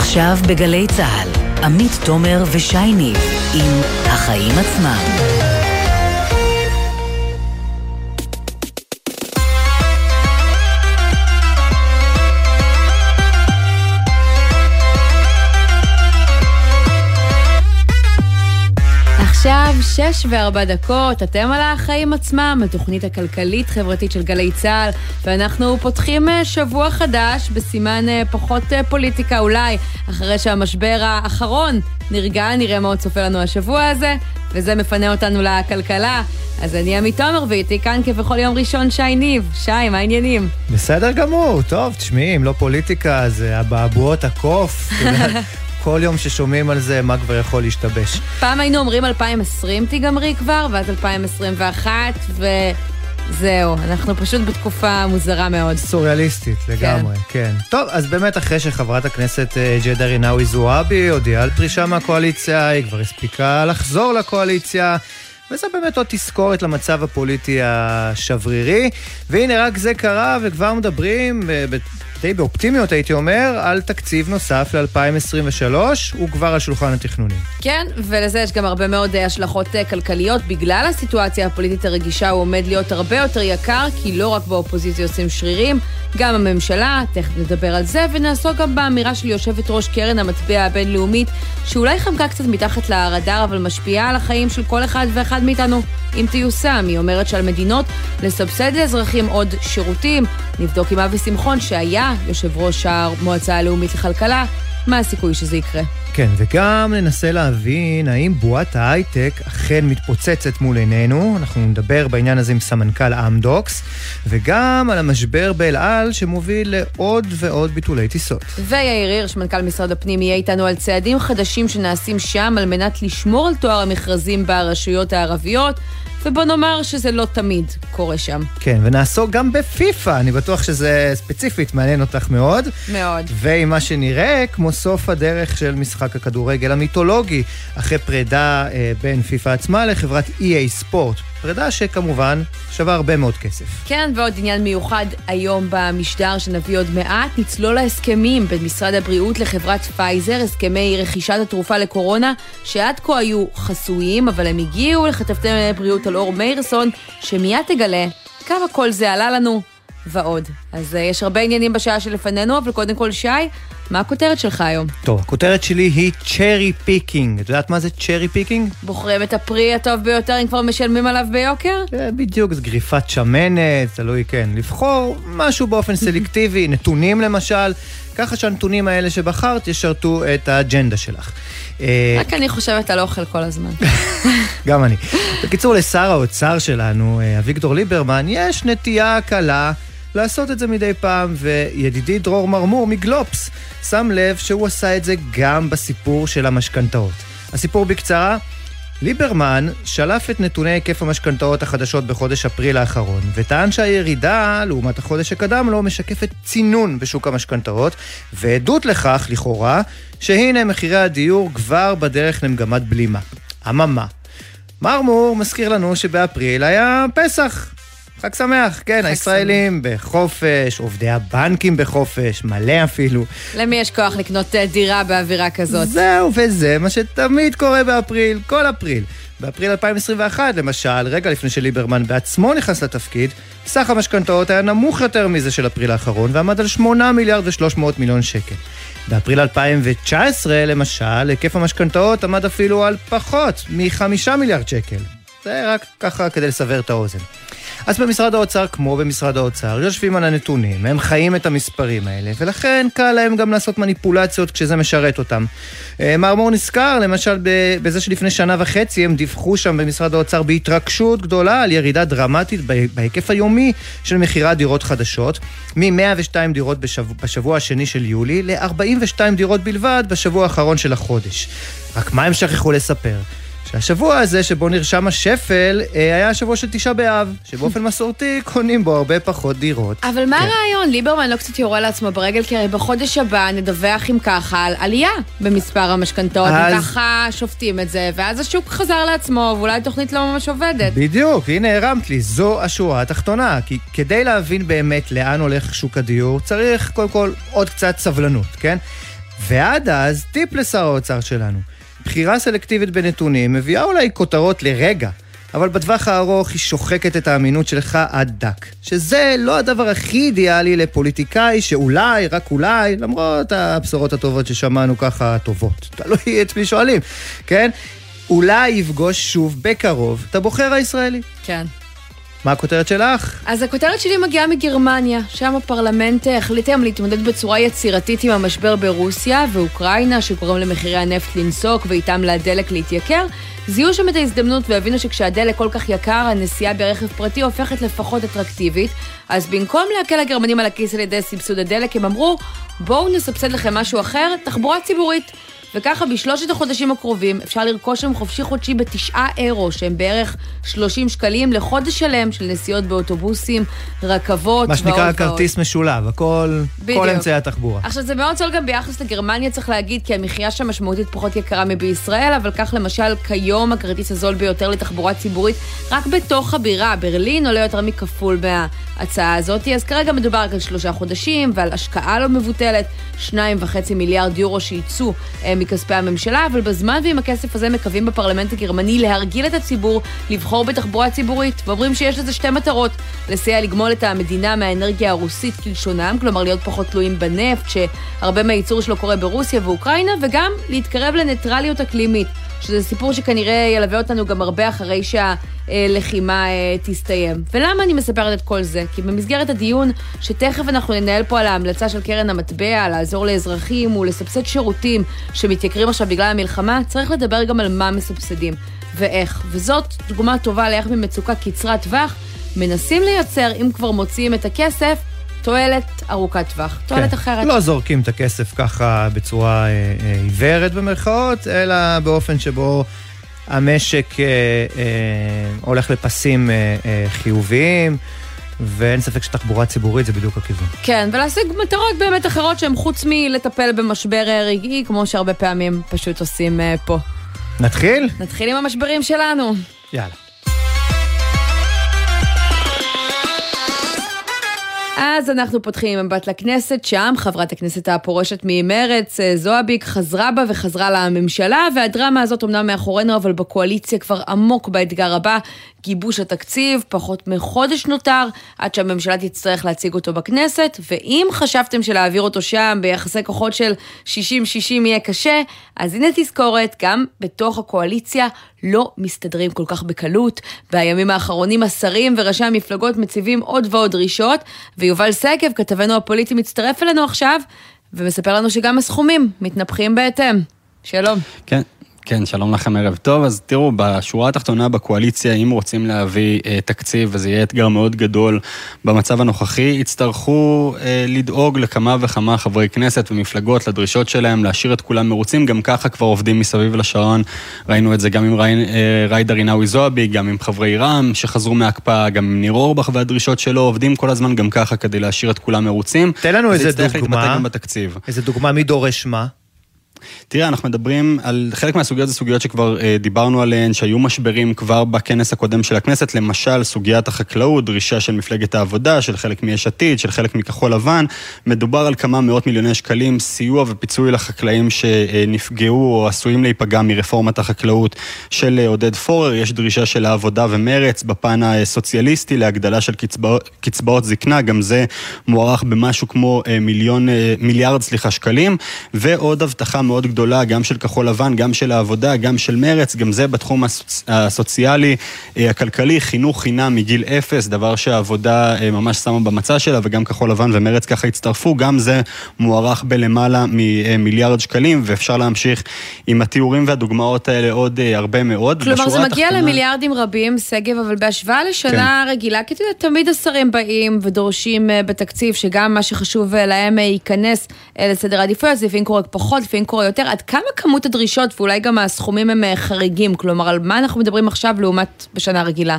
עכשיו בגלי צה"ל, עמית תומר ושייני עם החיים עצמם. שש וארבע דקות, אתם על החיים עצמם, התוכנית הכלכלית-חברתית של גלי צה"ל, ואנחנו פותחים אה, שבוע חדש בסימן אה, פחות אה, פוליטיקה אולי, אחרי שהמשבר האחרון נרגע, נראה מה עוד צופה לנו השבוע הזה, וזה מפנה אותנו לכלכלה. אז אני עמית תומר, ואיתי כאן כבכל יום ראשון שי ניב. שי, מה העניינים? בסדר גמור, טוב, תשמעי, אם לא פוליטיקה, זה אבעבועות הקוף. כל יום ששומעים על זה, מה כבר יכול להשתבש. פעם היינו אומרים 2020 תיגמרי כבר, ואז 2021, וזהו, אנחנו פשוט בתקופה מוזרה מאוד. סוריאליסטית לגמרי, כן. כן. טוב, אז באמת אחרי שחברת הכנסת אה, ג'ידא רינאוי זועבי הודיעה על פרישה מהקואליציה, היא כבר הספיקה לחזור לקואליציה. וזה באמת עוד תזכורת למצב הפוליטי השברירי. והנה, רק זה קרה, וכבר מדברים אה, די באופטימיות הייתי אומר, על תקציב נוסף ל-2023, הוא כבר על שולחן התכנונים. כן, ולזה יש גם הרבה מאוד אה, השלכות אה, כלכליות. בגלל הסיטואציה הפוליטית הרגישה הוא עומד להיות הרבה יותר יקר, כי לא רק באופוזיציה עושים שרירים, גם הממשלה, תכף נדבר על זה, ונעסוק גם באמירה של יושבת ראש קרן המטבע הבינלאומית, שאולי חמקה קצת מתחת לרדאר, אבל משפיעה על החיים של כל אחד ואחד מאיתנו, אם תיושם. היא אומרת שעל מדינות לסבסד לאזרחים עוד שירותים. נבדוק עם אבי שמחון, שהיה יושב ראש המועצה הלאומית לכלכלה, מה הסיכוי שזה יקרה. כן, וגם ננסה להבין האם בועת ההייטק אכן מתפוצצת מול עינינו. אנחנו נדבר בעניין הזה עם סמנכ"ל אמדוקס, וגם על המשבר באל על שמוביל לעוד ועוד ביטולי טיסות. ויאיר הירש, מנכ"ל משרד הפנים, יהיה איתנו על צעדים חדשים שנעשים שם על מנת לשמור על תואר המכרזים ברשויות הערביות. ובוא נאמר שזה לא תמיד קורה שם. כן, ונעסוק גם בפיפ"א, אני בטוח שזה ספציפית מעניין אותך מאוד. מאוד. ועם מה שנראה כמו סוף הדרך של משחק הכדורגל המיתולוגי, אחרי פרידה אה, בין פיפ"א עצמה לחברת EA ספורט. פרידה שכמובן שווה הרבה מאוד כסף. כן, ועוד עניין מיוחד היום במשדר שנביא עוד מעט, נצלול להסכמים בין משרד הבריאות לחברת פייזר, הסכמי רכישת התרופה לקורונה, שעד כה היו חסויים, אבל הם הגיעו לכתבת הבריאות על אור מאירסון, שמיד תגלה כמה כל זה עלה לנו ועוד. אז אה, יש הרבה עניינים בשעה שלפנינו, אבל קודם כל, שי, מה הכותרת שלך היום? טוב, הכותרת שלי היא cherry picking. את יודעת מה זה cherry picking? בוחרים את הפרי הטוב ביותר אם כבר משלמים עליו ביוקר? בדיוק, זה גריפת שמנת, תלוי, כן. לבחור משהו באופן סלקטיבי, נתונים למשל, ככה שהנתונים האלה שבחרת ישרתו את האג'נדה שלך. אה, רק אני חושבת על אוכל כל הזמן. גם אני. בקיצור, לשר האוצר שלנו, אה, אביגדור ליברמן, יש נטייה קלה לעשות את זה מדי פעם, וידידי דרור מרמור מגלופס שם לב שהוא עשה את זה גם בסיפור של המשכנתאות. הסיפור בקצרה, ליברמן שלף את נתוני היקף המשכנתאות החדשות בחודש אפריל האחרון, וטען שהירידה, לעומת החודש שקדם לו, משקפת צינון בשוק המשכנתאות, ועדות לכך, לכאורה, שהנה מחירי הדיור כבר בדרך למגמת בלימה. אממה, מרמור מזכיר לנו שבאפריל היה פסח, חג שמח, כן, הישראלים בחופש, עובדי הבנקים בחופש, מלא אפילו. למי יש כוח לקנות אה, דירה באווירה כזאת? זהו, וזה מה שתמיד קורה באפריל, כל אפריל. באפריל 2021, למשל, רגע לפני שליברמן בעצמו נכנס לתפקיד, סך המשכנתאות היה נמוך יותר מזה של אפריל האחרון, ועמד על 8 מיליארד ו-300 מיליון שקל. באפריל 2019, למשל, היקף המשכנתאות עמד אפילו על פחות מ-5 מיליארד שקל. זה רק ככה כדי לסבר את האוזן. אז במשרד האוצר, כמו במשרד האוצר, יושבים על הנתונים, הם חיים את המספרים האלה, ולכן קל להם גם לעשות מניפולציות כשזה משרת אותם. אה, מר מור נזכר, למשל, בזה שלפני שנה וחצי הם דיווחו שם במשרד האוצר בהתרגשות גדולה על ירידה דרמטית בהיקף היומי של מכירת דירות חדשות, מ-102 דירות בשבוע, בשבוע השני של יולי ל-42 דירות בלבד בשבוע האחרון של החודש. רק מה הם שכחו לספר? שהשבוע הזה שבו נרשם השפל אה, היה השבוע של תשעה באב, שבאופן מסורתי קונים בו הרבה פחות דירות. אבל מה כן. הרעיון? ליברמן לא קצת יורה לעצמו ברגל, כי הרי בחודש הבא נדווח אם ככה על עלייה במספר המשכנתאות, אז... אם ככה שופטים את זה, ואז השוק חזר לעצמו, ואולי התוכנית לא ממש עובדת. בדיוק, הנה הרמת לי, זו השורה התחתונה. כי כדי להבין באמת לאן הולך שוק הדיור, צריך קודם כל עוד קצת סבלנות, כן? ועד אז, טיפ לשר האוצר שלנו. בחירה סלקטיבית בנתונים מביאה אולי כותרות לרגע, אבל בטווח הארוך היא שוחקת את האמינות שלך עד דק. שזה לא הדבר הכי אידיאלי לפוליטיקאי שאולי, רק אולי, למרות הבשורות הטובות ששמענו ככה, טובות, תלוי את מי שואלים, כן? אולי יפגוש שוב בקרוב את הבוחר הישראלי. כן. מה הכותרת שלך? אז הכותרת שלי מגיעה מגרמניה, שם הפרלמנט החליט היום להתמודד בצורה יצירתית עם המשבר ברוסיה ואוקראינה, שקוראים למחירי הנפט לנסוק ואיתם לדלק להתייקר. זיהו שם את ההזדמנות והבינו שכשהדלק כל כך יקר, הנסיעה ברכב פרטי הופכת לפחות אטרקטיבית. אז במקום להקל לגרמנים על הכיס על ידי סבסוד הדלק, הם אמרו, בואו נסבסד לכם משהו אחר, תחבורה ציבורית. וככה בשלושת החודשים הקרובים אפשר לרכוש שם חופשי חודשי בתשעה אירו, שהם בערך 30 שקלים לחודש שלם של נסיעות באוטובוסים, רכבות מה שנקרא כרטיס משולב, הכל, כל אמצעי התחבורה. עכשיו זה מאוד זול גם ביחס לגרמניה צריך להגיד, כי המחיה שם משמעותית פחות יקרה מבישראל, אבל כך למשל כיום הכרטיס הזול ביותר לתחבורה ציבורית, רק בתוך הבירה, ברלין עולה יותר מכפול מההצעה הזאת, אז כרגע מדובר רק על שלושה חודשים ועל השקעה לא מבוטלת, שניים וחצי מיליארד יורו שייצאו אה, מכספי הממשלה, אבל בזמן ועם הכסף הזה מקווים בפרלמנט הגרמני להרגיל את הציבור לבחור בתחבורה ציבורית, ואומרים שיש לזה שתי מטרות, לסייע לגמול את המדינה מהאנרגיה הרוסית כלשונם, כלומר להיות פחות תלויים בנפט, שהרבה מהייצור שלו קורה ברוסיה ואוקראינה, וגם להתקרב לניטרליות אקלימית. שזה סיפור שכנראה ילווה אותנו גם הרבה אחרי שהלחימה אה, תסתיים. ולמה אני מספרת את כל זה? כי במסגרת הדיון, שתכף אנחנו ננהל פה על ההמלצה של קרן המטבע, לעזור לאזרחים ולסבסד שירותים שמתייקרים עכשיו בגלל המלחמה, צריך לדבר גם על מה מסבסדים ואיך. וזאת דוגמה טובה לאיך במצוקה קצרת טווח מנסים לייצר, אם כבר מוציאים את הכסף, תועלת ארוכת טווח, תועלת כן. אחרת. לא זורקים את הכסף ככה בצורה אה, אה, עיוורת במרכאות, אלא באופן שבו המשק אה, אה, הולך לפסים אה, אה, חיוביים. ואין ספק שתחבורה ציבורית זה בדיוק הכיוון. כן, ולהשיג מטרות באמת אחרות שהן חוץ מלטפל במשבר רגעי, כמו שהרבה פעמים פשוט עושים פה. נתחיל? נתחיל עם המשברים שלנו. יאללה. אז אנחנו פותחים עם מבט לכנסת, שם חברת הכנסת הפורשת ממרץ, אה, זועביק, חזרה בה וחזרה לממשלה, והדרמה הזאת אמנם מאחורינו, אבל בקואליציה כבר עמוק באתגר הבא, גיבוש התקציב, פחות מחודש נותר, עד שהממשלה תצטרך להציג אותו בכנסת, ואם חשבתם שלהעביר אותו שם ביחסי כוחות של 60-60 יהיה קשה, אז הנה תזכורת, גם בתוך הקואליציה לא מסתדרים כל כך בקלות. בימים האחרונים השרים וראשי המפלגות מציבים עוד ועוד דרישות, ויובל שגב, כתבנו הפוליטי, מצטרף אלינו עכשיו, ומספר לנו שגם הסכומים מתנפחים בהתאם. שלום. כן, כן, שלום לכם, ערב טוב. אז תראו, בשורה התחתונה בקואליציה, אם רוצים להביא אה, תקציב, וזה יהיה אתגר מאוד גדול במצב הנוכחי, יצטרכו אה, לדאוג לכמה וכמה חברי כנסת ומפלגות לדרישות שלהם, להשאיר את כולם מרוצים. גם ככה כבר עובדים מסביב לשעון. ראינו את זה גם עם אה, ריידר רינאוי זועבי, גם עם חברי רע"מ שחזרו מהקפאה, גם עם ניר אורבך והדרישות שלו, עובדים כל הזמן גם ככה כדי להשאיר את כולם מרוצים. תן לנו איזה דוגמה. איזה דוגמה, מי דורש מה? תראה, אנחנו מדברים על חלק מהסוגיות זה סוגיות שכבר אה, דיברנו עליהן, שהיו משברים כבר בכנס הקודם של הכנסת, למשל סוגיית החקלאות, דרישה של מפלגת העבודה, של חלק מיש עתיד, של חלק מכחול לבן. מדובר על כמה מאות מיליוני שקלים, סיוע ופיצוי לחקלאים שנפגעו או עשויים להיפגע מרפורמת החקלאות של אה, עודד פורר. יש דרישה של העבודה ומרץ בפן הסוציאליסטי להגדלה של קצבא, קצבאות זקנה, גם זה מוערך במשהו כמו אה, מיליון, אה, מיליארד סליחה, שקלים, ועוד הבטחה מאוד גדולה, גם של כחול לבן, גם של העבודה, גם של מרץ, גם זה בתחום הסוצ... הסוציאלי, אה, הכלכלי, חינוך חינם מגיל אפס, דבר שהעבודה אה, ממש שמה במצע שלה, וגם כחול לבן ומרץ ככה הצטרפו, גם זה מוערך בלמעלה ממיליארד שקלים, ואפשר להמשיך עם התיאורים והדוגמאות האלה עוד אה, הרבה מאוד. כלומר, זה מגיע התחתונה... למיליארדים רבים, שגב, אבל בהשוואה לשנה כן. רגילה, כי אתה יודע, תמיד השרים באים ודורשים בתקציב, שגם מה שחשוב להם ייכנס לסדר העדיפויות, זה לפעמים קורה פחות, לפעמים קורה או יותר, עד כמה כמות הדרישות ואולי גם הסכומים הם חריגים? כלומר, על מה אנחנו מדברים עכשיו לעומת בשנה רגילה?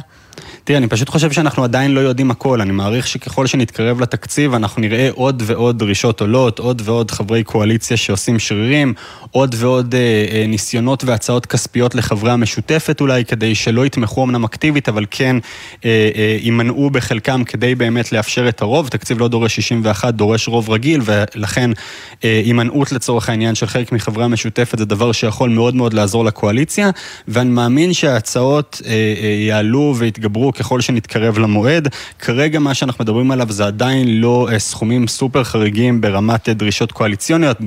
תראה, אני פשוט חושב שאנחנו עדיין לא יודעים הכל. אני מעריך שככל שנתקרב לתקציב, אנחנו נראה עוד ועוד דרישות עולות, עוד ועוד חברי קואליציה שעושים שרירים, עוד ועוד אה, אה, ניסיונות והצעות כספיות לחברי המשותפת אולי, כדי שלא יתמכו אמנם אקטיבית, אבל כן אה, אה, יימנעו בחלקם כדי באמת לאפשר את הרוב. תקציב לא דורש 61, דורש רוב רגיל, ולכן אה, הימנעות לצורך העניין של חלק מחברי המשותפת זה דבר שיכול מאוד מאוד לעזור לקואליציה, ואני מאמין שההצעות אה, אה, יעלו ויתגברו ככל שנתקרב למועד. כרגע מה שאנחנו מדברים עליו זה עדיין לא אה, סכומים סופר חריגים ברמת אה, דרישות קואליציוניות,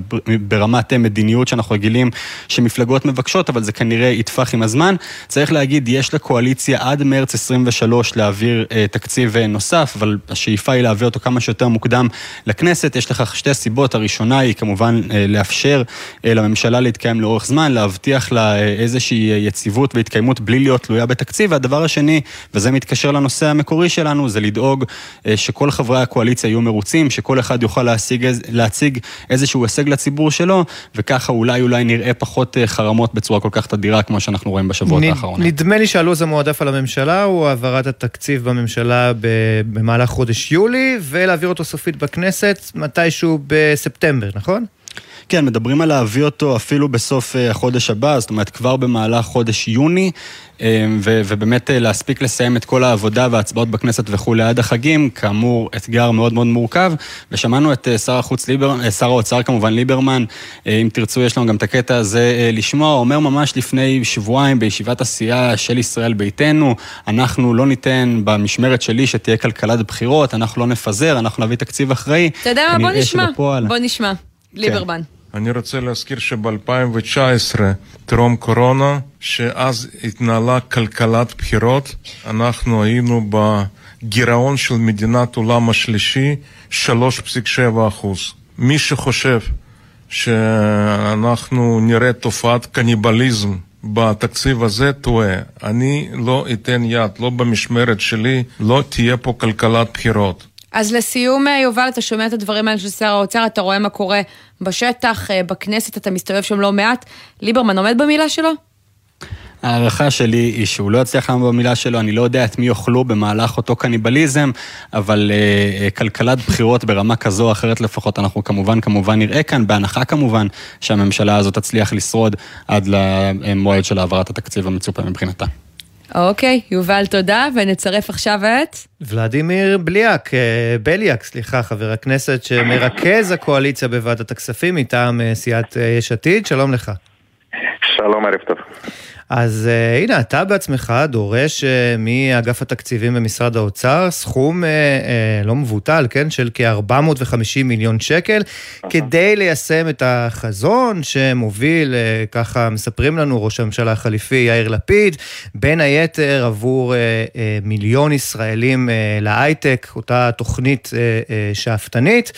ברמת אה, מדיניות שאנחנו רגילים שמפלגות מבקשות, אבל זה כנראה יטפח עם הזמן. צריך להגיד, יש לקואליציה עד מרץ 23 להעביר תקציב נוסף, אבל השאיפה היא להעביר אותו כמה שיותר מוקדם לכנסת. יש לכך שתי סיבות, הראשונה היא כמובן לאפשר לממשלה להתקיים לאורך זמן, להבטיח לה איזושהי יציבות והתקיימות בלי להיות תלויה בתקציב, והדבר השני, וזה מתקשר לנושא המקורי שלנו, זה לדאוג אה, שכל חברי הקואליציה יהיו מרוצים, שכל אחד יוכל להשיג, להציג איזשהו הישג לציבור שלו, וככה אולי אולי נראה פחות אה, חרמות בצורה כל כך תדירה כמו שאנחנו רואים בשבועות נ, האחרונים. נדמה לי שהלו"ז המועדף על הממשלה הוא העברת התקציב בממשלה במהלך חודש יולי, ולהעביר אותו סופית בכנסת מתישהו בספטמבר, נכון? כן, מדברים על להביא אותו אפילו בסוף אה, החודש הבא, זאת אומרת כבר במהלך חודש יוני, אה, ו- ובאמת אה, להספיק לסיים את כל העבודה וההצבעות בכנסת וכולי עד החגים, כאמור, אתגר מאוד מאוד מורכב, ושמענו את שר החוץ ליברמן, שר האוצר כמובן ליברמן, אם תרצו יש לנו גם את הקטע הזה לשמוע, אומר ממש לפני שבועיים בישיבת הסיעה של ישראל ביתנו, אנחנו לא ניתן במשמרת שלי שתהיה כלכלת בחירות, אנחנו לא נפזר, אנחנו נביא תקציב אחראי. אתה יודע מה? בוא נשמע, בוא נשמע. ליברמן. כן. אני רוצה להזכיר שב-2019, טרום קורונה, שאז התנהלה כלכלת בחירות, אנחנו היינו בגירעון של מדינת עולם השלישי, 3.7 אחוז. מי שחושב שאנחנו נראה תופעת קניבליזם בתקציב הזה טועה. אני לא אתן יד, לא במשמרת שלי, לא תהיה פה כלכלת בחירות. אז לסיום, אה, יובל, אתה שומע את הדברים האלה של שר האוצר, אתה רואה מה קורה בשטח, אה, בכנסת, אתה מסתובב שם לא מעט. ליברמן עומד במילה שלו? ההערכה שלי היא שהוא לא יצליח לעמוד במילה שלו, אני לא יודע את מי יאכלו במהלך אותו קניבליזם, אבל uh, כלכלת בחירות ברמה כזו או אחרת לפחות, אנחנו כמובן כמובן נראה כאן, בהנחה כמובן שהממשלה הזאת תצליח לשרוד עד למועד של העברת התקציב המצופה מבחינתה. אוקיי, יובל, תודה, ונצרף עכשיו את... ולדימיר בליאק, אה, בליאק, סליחה, חבר הכנסת שמרכז הקואליציה בוועדת הכספים מטעם אה, סיעת אה, יש עתיד, שלום לך. שלום, ערב טוב. אז uh, הנה, אתה בעצמך דורש uh, מאגף התקציבים במשרד האוצר סכום uh, uh, לא מבוטל, כן, של כ-450 מיליון שקל, uh-huh. כדי ליישם את החזון שמוביל, uh, ככה מספרים לנו ראש הממשלה החליפי יאיר לפיד, בין היתר עבור uh, uh, מיליון ישראלים uh, להייטק, אותה תוכנית uh, uh, שאפתנית.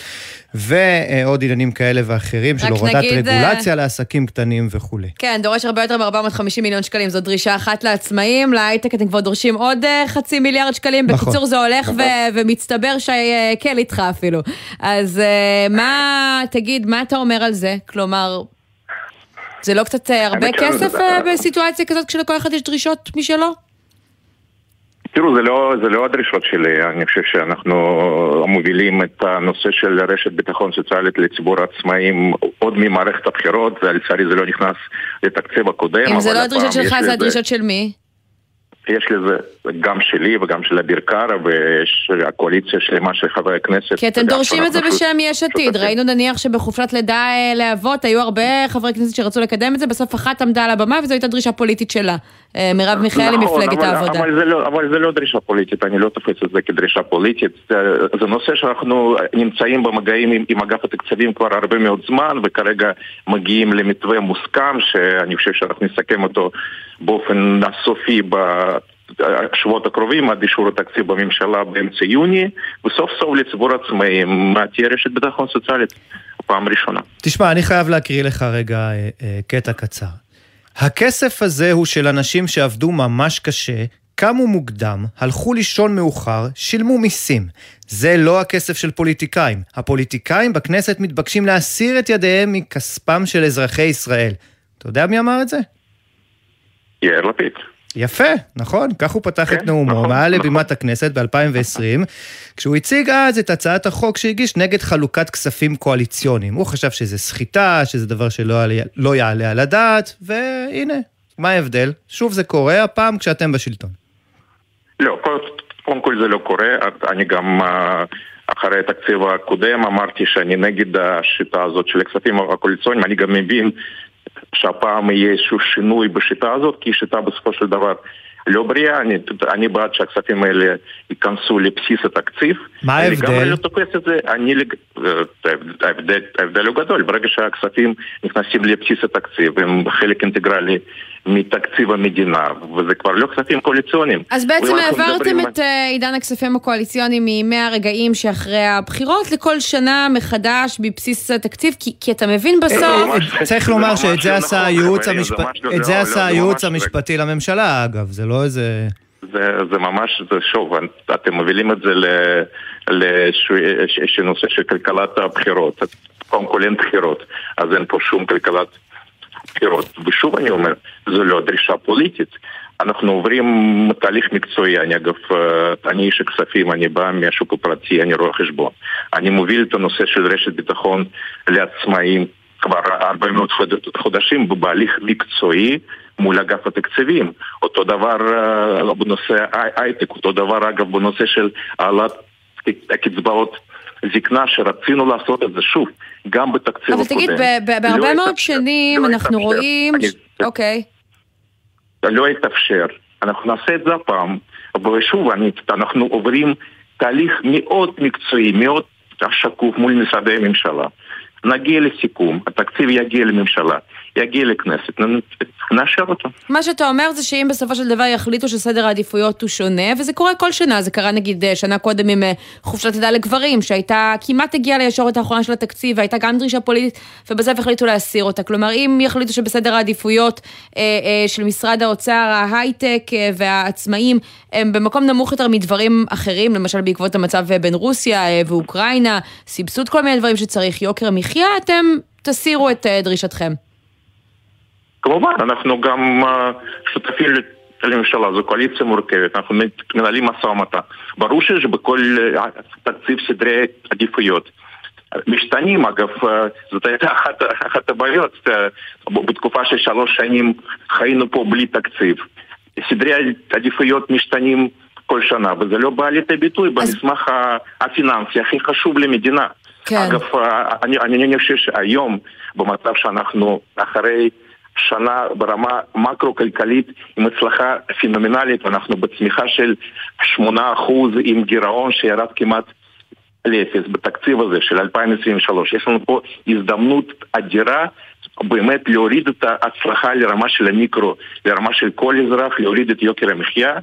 ועוד עניינים כאלה ואחרים של הורדת רגולציה לעסקים קטנים וכולי. כן, דורש הרבה יותר מ-450 מיליון שקלים, זו דרישה אחת לעצמאים, להייטק אתם כבר דורשים עוד חצי מיליארד שקלים. נכון. בקיצור, זה הולך נכון. ומצטבר שיקל איתך אפילו. אז מה, תגיד, מה אתה אומר על זה? כלומר... זה לא קצת הרבה כסף בסיטואציה כזאת כשלכל אחד יש דרישות משלו? תראו, זה לא, זה לא הדרישות שלי, אני חושב שאנחנו מובילים את הנושא של רשת ביטחון סוציאלית לציבור העצמאים עוד ממערכת הבחירות, ולצערי זה לא נכנס לתקציב הקודם. אם זה לא הדרישות שלך, זה הדרישות של מי? יש לזה גם שלי וגם של אביר קארה ויש הקואליציה שלמה של חברי הכנסת. כי אתם דורשים את זה בשם יש עתיד. ראינו נניח שבחופשת לידה אה, לאבות היו הרבה חברי כנסת שרצו לקדם את זה, בסוף אחת עמדה על הבמה וזו הייתה דרישה פוליטית שלה. אה, מרב מיכאלי, נכון, מפלגת העבודה. אבל זה, לא, אבל זה לא דרישה פוליטית, אני לא תופס את זה כדרישה פוליטית. זה, נושא שאנחנו נמצאים במגעים עם, עם אגף התקציבים כבר הרבה מאוד זמן, וכרגע מגיעים למתווה מוסכם, שאני חושב שאנחנו נסכם אותו באופן סופי בשבועות הקרובים עד אישור התקציב בממשלה באמצע יוני, וסוף סוף לציבור העצמאים תהיה רשת ביטחון סוציאלית פעם ראשונה. תשמע, אני חייב להקריא לך רגע אה, אה, קטע קצר. הכסף הזה הוא של אנשים שעבדו ממש קשה, קמו מוקדם, הלכו לישון מאוחר, שילמו מיסים. זה לא הכסף של פוליטיקאים. הפוליטיקאים בכנסת מתבקשים להסיר את ידיהם מכספם של אזרחי ישראל. אתה יודע מי אמר את זה? יאיר לפיד. יפה, נכון, כך הוא פתח כן, את נאומו, נכון, מעל נכון. לבימת הכנסת ב-2020, כשהוא הציג אז את הצעת החוק שהגיש נגד חלוקת כספים קואליציוניים. הוא חשב שזה סחיטה, שזה דבר שלא לא יעלה על הדעת, והנה, מה ההבדל? שוב זה קורה, הפעם כשאתם בשלטון. לא, קודם- קודם כל זה לא קורה, אני גם אה, אחרי התקציב הקודם אמרתי שאני נגד השיטה הזאת של הכספים הקואליציוניים, אני גם מבין שהפעם יהיה איזשהו שינוי בשיטה הזאת, כי היא שיטה בסופו של דבר לא בריאה, אני, אני בעד שהכספים האלה ייכנסו לבסיס התקציב. מה אני ההבדל? לגמרי לא תופס את זה, אני, אה, ההבדל, ההבדל הוא גדול, ברגע שהכספים נכנסים לבסיס התקציב, הם חלק אינטגרלי מתקציב המדינה, וזה כבר לא כספים קואליציוניים. אז בעצם העברתם מדברים את אה, עידן הכספים הקואליציוניים מימי הרגעים שאחרי הבחירות לכל שנה מחדש בבסיס התקציב, כי, כי אתה מבין בסוף... ממש- צריך לומר שאת זה לא עשה נכון, הייעוץ המשפטי, ממש לא- לא, עשה לא, המשפטי לממשלה אגב, זה לא איזה... זה, זה ממש, זה שוב, אתם מובילים את זה ל- לאיזשהו נושא של כלכלת הבחירות. קודם כל אין בחירות, אז אין פה שום כלכלת בחירות. ושוב אני אומר, זו לא דרישה פוליטית. אנחנו עוברים תהליך מקצועי, אני אגב, אה, אני איש הכספים, אני בא מהשוק הפרטי, אני רואה חשבון. אני מוביל את הנושא של רשת ביטחון לעצמאים כבר הרבה מאוד חוד- חודשים בהליך מקצועי מול אגף התקציבים. אותו דבר אה, בנושא הי- הייטק, אותו דבר אגב בנושא של העלאת הקצבאות זקנה שרצינו לעשות את זה שוב, גם בתקציב אבל הקודם. תגיד, ב- ב- בהרבה לא מאוד שנים לא אנחנו. רואים... אוקיי. לא יתאפשר. אנחנו נעשה את זה הפעם, ושוב, אנחנו עוברים תהליך מאוד מקצועי, מאוד שקוף מול משרדי הממשלה. נגיע לסיכום, התקציב יגיע לממשלה, יגיע לכנסת, נאשר אותו. מה שאתה אומר זה שאם בסופו של דבר יחליטו שסדר העדיפויות הוא שונה, וזה קורה כל שנה, זה קרה נגיד אה, שנה קודם עם אה, חופשת לידה לגברים, שהייתה, כמעט הגיעה לישורת האחרונה של התקציב, והייתה גם דרישה פוליטית, ובסוף החליטו להסיר אותה. כלומר, אם יחליטו שבסדר העדיפויות אה, אה, של משרד האוצר, ההייטק אה, והעצמאים הם במקום נמוך יותר מדברים אחרים, למשל בעקבות המצב אה, בין רוסיה אה, ואוקראינה, סבסוד כל מיני דברים שצריך, יוקר המחיה, אתם תסירו את אה, דרישתכם. כמובן, אנחנו גם אה, שותפים לממשלה, זו קואליציה מורכבת, אנחנו מנהלים משא ומתן. ברור שיש בכל אה, תקציב סדרי עדיפויות. משתנים, אגב, אה, זאת הייתה אחת, אחת הבעיות. בתקופה של שלוש שנים חיינו פה בלי תקציב. סדרי עדיפויות משתנים כל שנה, וזה לא בא לידי ביטוי במסמך הפיננסי הכי חשוב למדינה. כן. אגב, אני, אני חושב שהיום, במצב שאנחנו אחרי שנה ברמה מקרו-כלכלית עם הצלחה פנומנלית, ואנחנו בצמיחה של 8% עם גירעון שירד כמעט לאפס בתקציב הזה של 2023. יש לנו פה הזדמנות אדירה באמת להוריד את ההצלחה לרמה של המיקרו, לרמה של כל אזרח, להוריד את יוקר המחיה.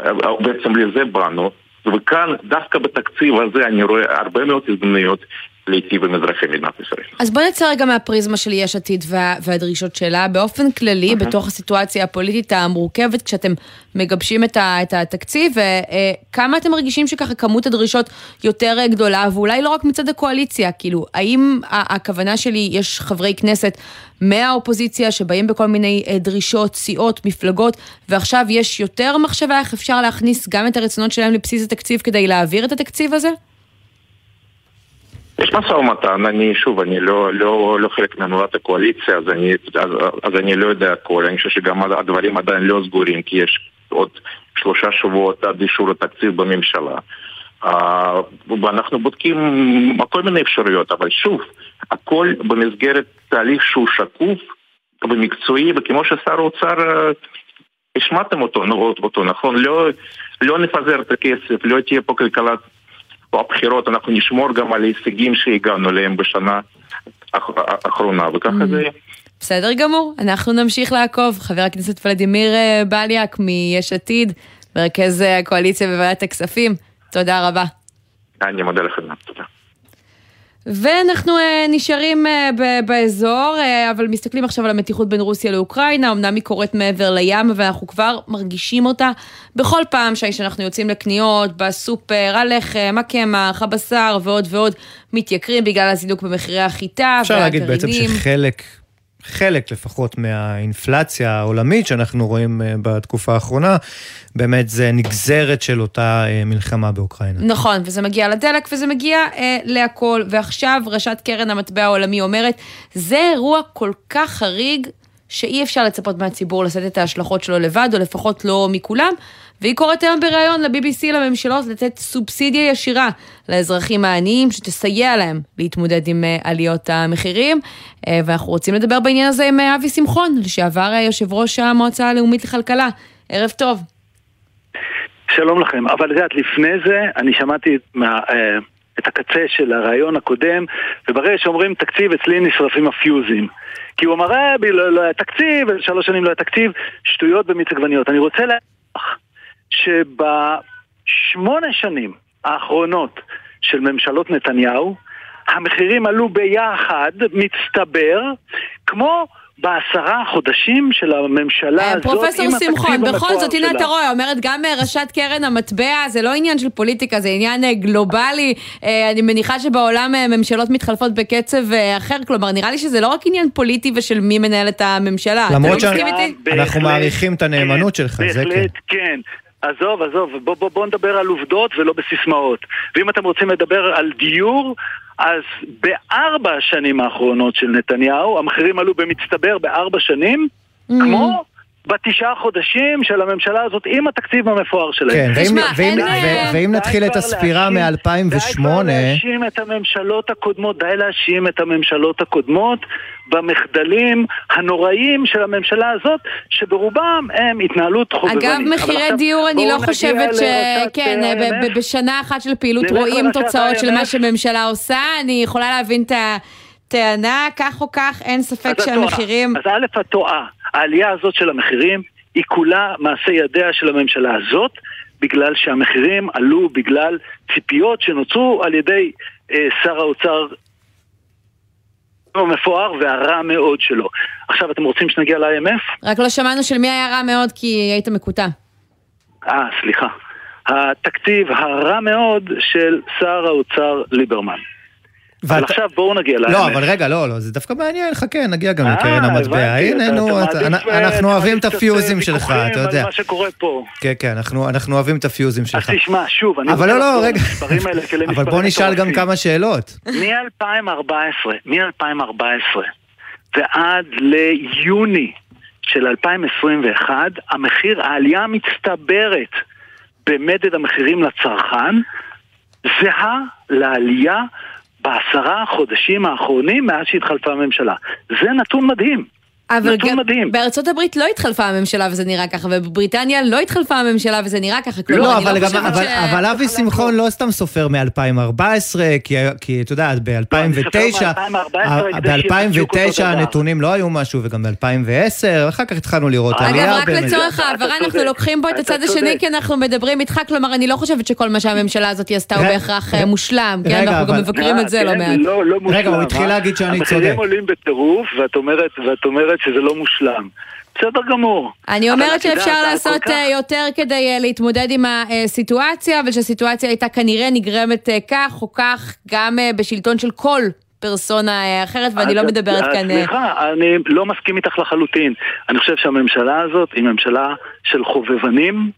אה, בעצם לזה באנו. וכאן, דווקא בתקציב הזה, אני רואה הרבה מאוד הזדמנויות להיטיב עם אזרחי מדינת ישראל. אז בוא נצא רגע מהפריזמה של יש עתיד וה, והדרישות שלה. באופן כללי, בתוך הסיטואציה הפוליטית המורכבת, כשאתם מגבשים את, ה, את התקציב, אה, אה, כמה אתם מרגישים שככה כמות הדרישות יותר אה, גדולה, ואולי לא רק מצד הקואליציה, כאילו, האם הכוונה שלי, יש חברי כנסת מהאופוזיציה שבאים בכל מיני דרישות, סיעות, מפלגות, ועכשיו יש יותר מחשבה איך אפשר להכניס גם את הרצונות שלהם לבסיס התקציב כדי להעביר את התקציב הזה? יש משא ומתן, אני שוב, אני לא, לא, לא חלק מהנהלת הקואליציה, אז אני, אז, אז אני לא יודע הכל, אני חושב שגם הדברים עדיין לא סגורים, כי יש עוד שלושה שבועות עד אישור התקציב בממשלה. Uh, ואנחנו בודקים כל מיני אפשרויות, אבל שוב, הכל במסגרת תהליך שהוא שקוף ומקצועי, וכמו ששר האוצר, uh, השמעתם אותו, אותו, נכון? לא, לא נפזר את הכסף, לא תהיה פה כלכלת הבחירות, אנחנו נשמור גם על ההישגים שהגענו אליהם בשנה האחרונה, וככה זה... בסדר גמור, אנחנו נמשיך לעקוב. חבר הכנסת ולדימיר אה, בליאק מיש עתיד, מרכז הקואליציה בוועדת הכספים, תודה רבה. אני מודה לכם, תודה. ואנחנו uh, נשארים uh, ב- באזור, uh, אבל מסתכלים עכשיו על המתיחות בין רוסיה לאוקראינה, אמנם היא קורית מעבר לים, אבל אנחנו כבר מרגישים אותה בכל פעם שאנחנו יוצאים לקניות, בסופר, הלחם, הקמח, הבשר ועוד ועוד מתייקרים בגלל הזינוק במחירי החיטה אפשר להגיד בעצם שחלק חלק לפחות מהאינפלציה העולמית שאנחנו רואים אה, בתקופה האחרונה, באמת זה נגזרת של אותה אה, מלחמה באוקראינה. נכון, וזה מגיע לדלק וזה מגיע אה, להכל. ועכשיו ראשת קרן המטבע העולמי אומרת, זה אירוע כל כך חריג, שאי אפשר לצפות מהציבור לשאת את ההשלכות שלו לבד, או לפחות לא מכולם, והיא קוראת היום בריאיון ל-BBC לממשלות לתת סובסידיה ישירה לאזרחים העניים שתסייע להם להתמודד עם אה, עליות המחירים. אה, ואנחנו רוצים לדבר בעניין הזה עם אה, אבי שמחון, לשעבר יושב ראש המועצה הלאומית לכלכלה. ערב טוב. שלום לכם, אבל את יודעת, לפני זה אני שמעתי מה, את הקצה של הרעיון הקודם, וברגע שאומרים תקציב, אצלי נשרפים הפיוזים. כי הוא אמר, לא, לא היה תקציב, שלוש שנים לא היה תקציב, שטויות במיץ עגבניות. אני רוצה להגיד שבשמונה שנים האחרונות של ממשלות נתניהו, המחירים עלו ביחד, מצטבר, כמו בעשרה חודשים של הממשלה אה, הזאת. פרופסור שמחון, בכל זאת, הנה אתה רואה, אומרת גם אה, ראשת קרן המטבע, זה לא עניין של פוליטיקה, זה עניין אה, גלובלי. אני מניחה שבעולם ממשלות מתחלפות בקצב אחר, כלומר, נראה לי שזה לא רק עניין פוליטי ושל מי מנהל את הממשלה. למרות שאנחנו מעריכים את הנאמנות שלך, זה כן. בהחלט, כן. עזוב, עזוב, בוא, בוא, בוא נדבר על עובדות ולא בסיסמאות. ואם אתם רוצים לדבר על דיור, אז בארבע השנים האחרונות של נתניהו, המחירים עלו במצטבר בארבע שנים, mm-hmm. כמו בתשעה חודשים של הממשלה הזאת עם התקציב המפואר שלהם. כן, ואם, ואם, ואם, ואם נתחיל את הספירה מ-2008... די כבר להאשים את הממשלות הקודמות, די להאשים את הממשלות הקודמות במחדלים הנוראים של הממשלה הזאת, שברובם הם התנהלות חובבנית. אגב, מחירי דיור, אני לא חושבת ש... כן, בשנה אחת של פעילות רואים תוצאות של מה שממשלה עושה, אני יכולה להבין את הטענה, כך או כך, אין ספק שהמחירים... אז א', את טועה. העלייה הזאת של המחירים היא כולה מעשה ידיה של הממשלה הזאת, בגלל שהמחירים עלו בגלל ציפיות שנוצרו על ידי אה, שר האוצר המפואר והרע מאוד שלו. עכשיו אתם רוצים שנגיע ל-IMF? רק לא שמענו של מי היה רע מאוד כי היית מקוטע. אה, סליחה. התקציב הרע מאוד של שר האוצר ליברמן. ואת... אבל עכשיו בואו נגיע לאמת. לא, אבל רגע, לא, לא, זה דווקא מעניין, חכה, נגיע גם אה, לקרן המטבע. הנה, נו, אנחנו אוהבים את הפיוזים שלך, אתה יודע. מה שקורה פה. כן, כן, אנחנו אוהבים את הפיוזים שלך. אז תשמע, שוב, אני... אבל לא, לא, רגע. אבל בוא נשאל גם כמה שאלות. מ-2014, מ-2014 ועד ליוני של 2021, המחיר, העלייה המצטברת במדד המחירים לצרכן, זהה לעלייה בעשרה חודשים האחרונים מאז שהתחלפה הממשלה. זה נתון מדהים. אבל גם מדהים. בארצות הברית לא התחלפה הממשלה וזה נראה ככה, ובבריטניה לא התחלפה הממשלה וזה נראה ככה. כלומר, לא, אבל, לא גם, אבל, ש... אבל אבי שמחון לא סתם סופר מ-2014, כי, כי את יודעת, ב-2009, ב-2009 הנתונים לא היו משהו, וגם ב-2010, אחר כך התחלנו לראות עלייה. אגב, רק לצורך העברה, אנחנו לוקחים פה את הצד השני, כי אנחנו מדברים איתך, כלומר, אני לא חושבת שכל מה שהממשלה הזאת עשתה הוא בהכרח אה, מושלם, כן? אנחנו גם מבקרים את זה לא מעט. לא רגע, הוא התחיל להגיד שאני צודק. המחירים עולים בטירוף, ואת אומרת שזה לא מושלם. בסדר גמור. אני אומרת שאפשר לעשות כך... אה, יותר כדי אה, להתמודד עם הסיטואציה, ושהסיטואציה הייתה כנראה נגרמת אה, כך או כך גם בשלטון של כל פרסונה אחרת, ואני לא מדברת כאן... סליחה, אני לא מסכים איתך לחלוטין. אני חושב שהממשלה הזאת היא ממשלה של חובבנים,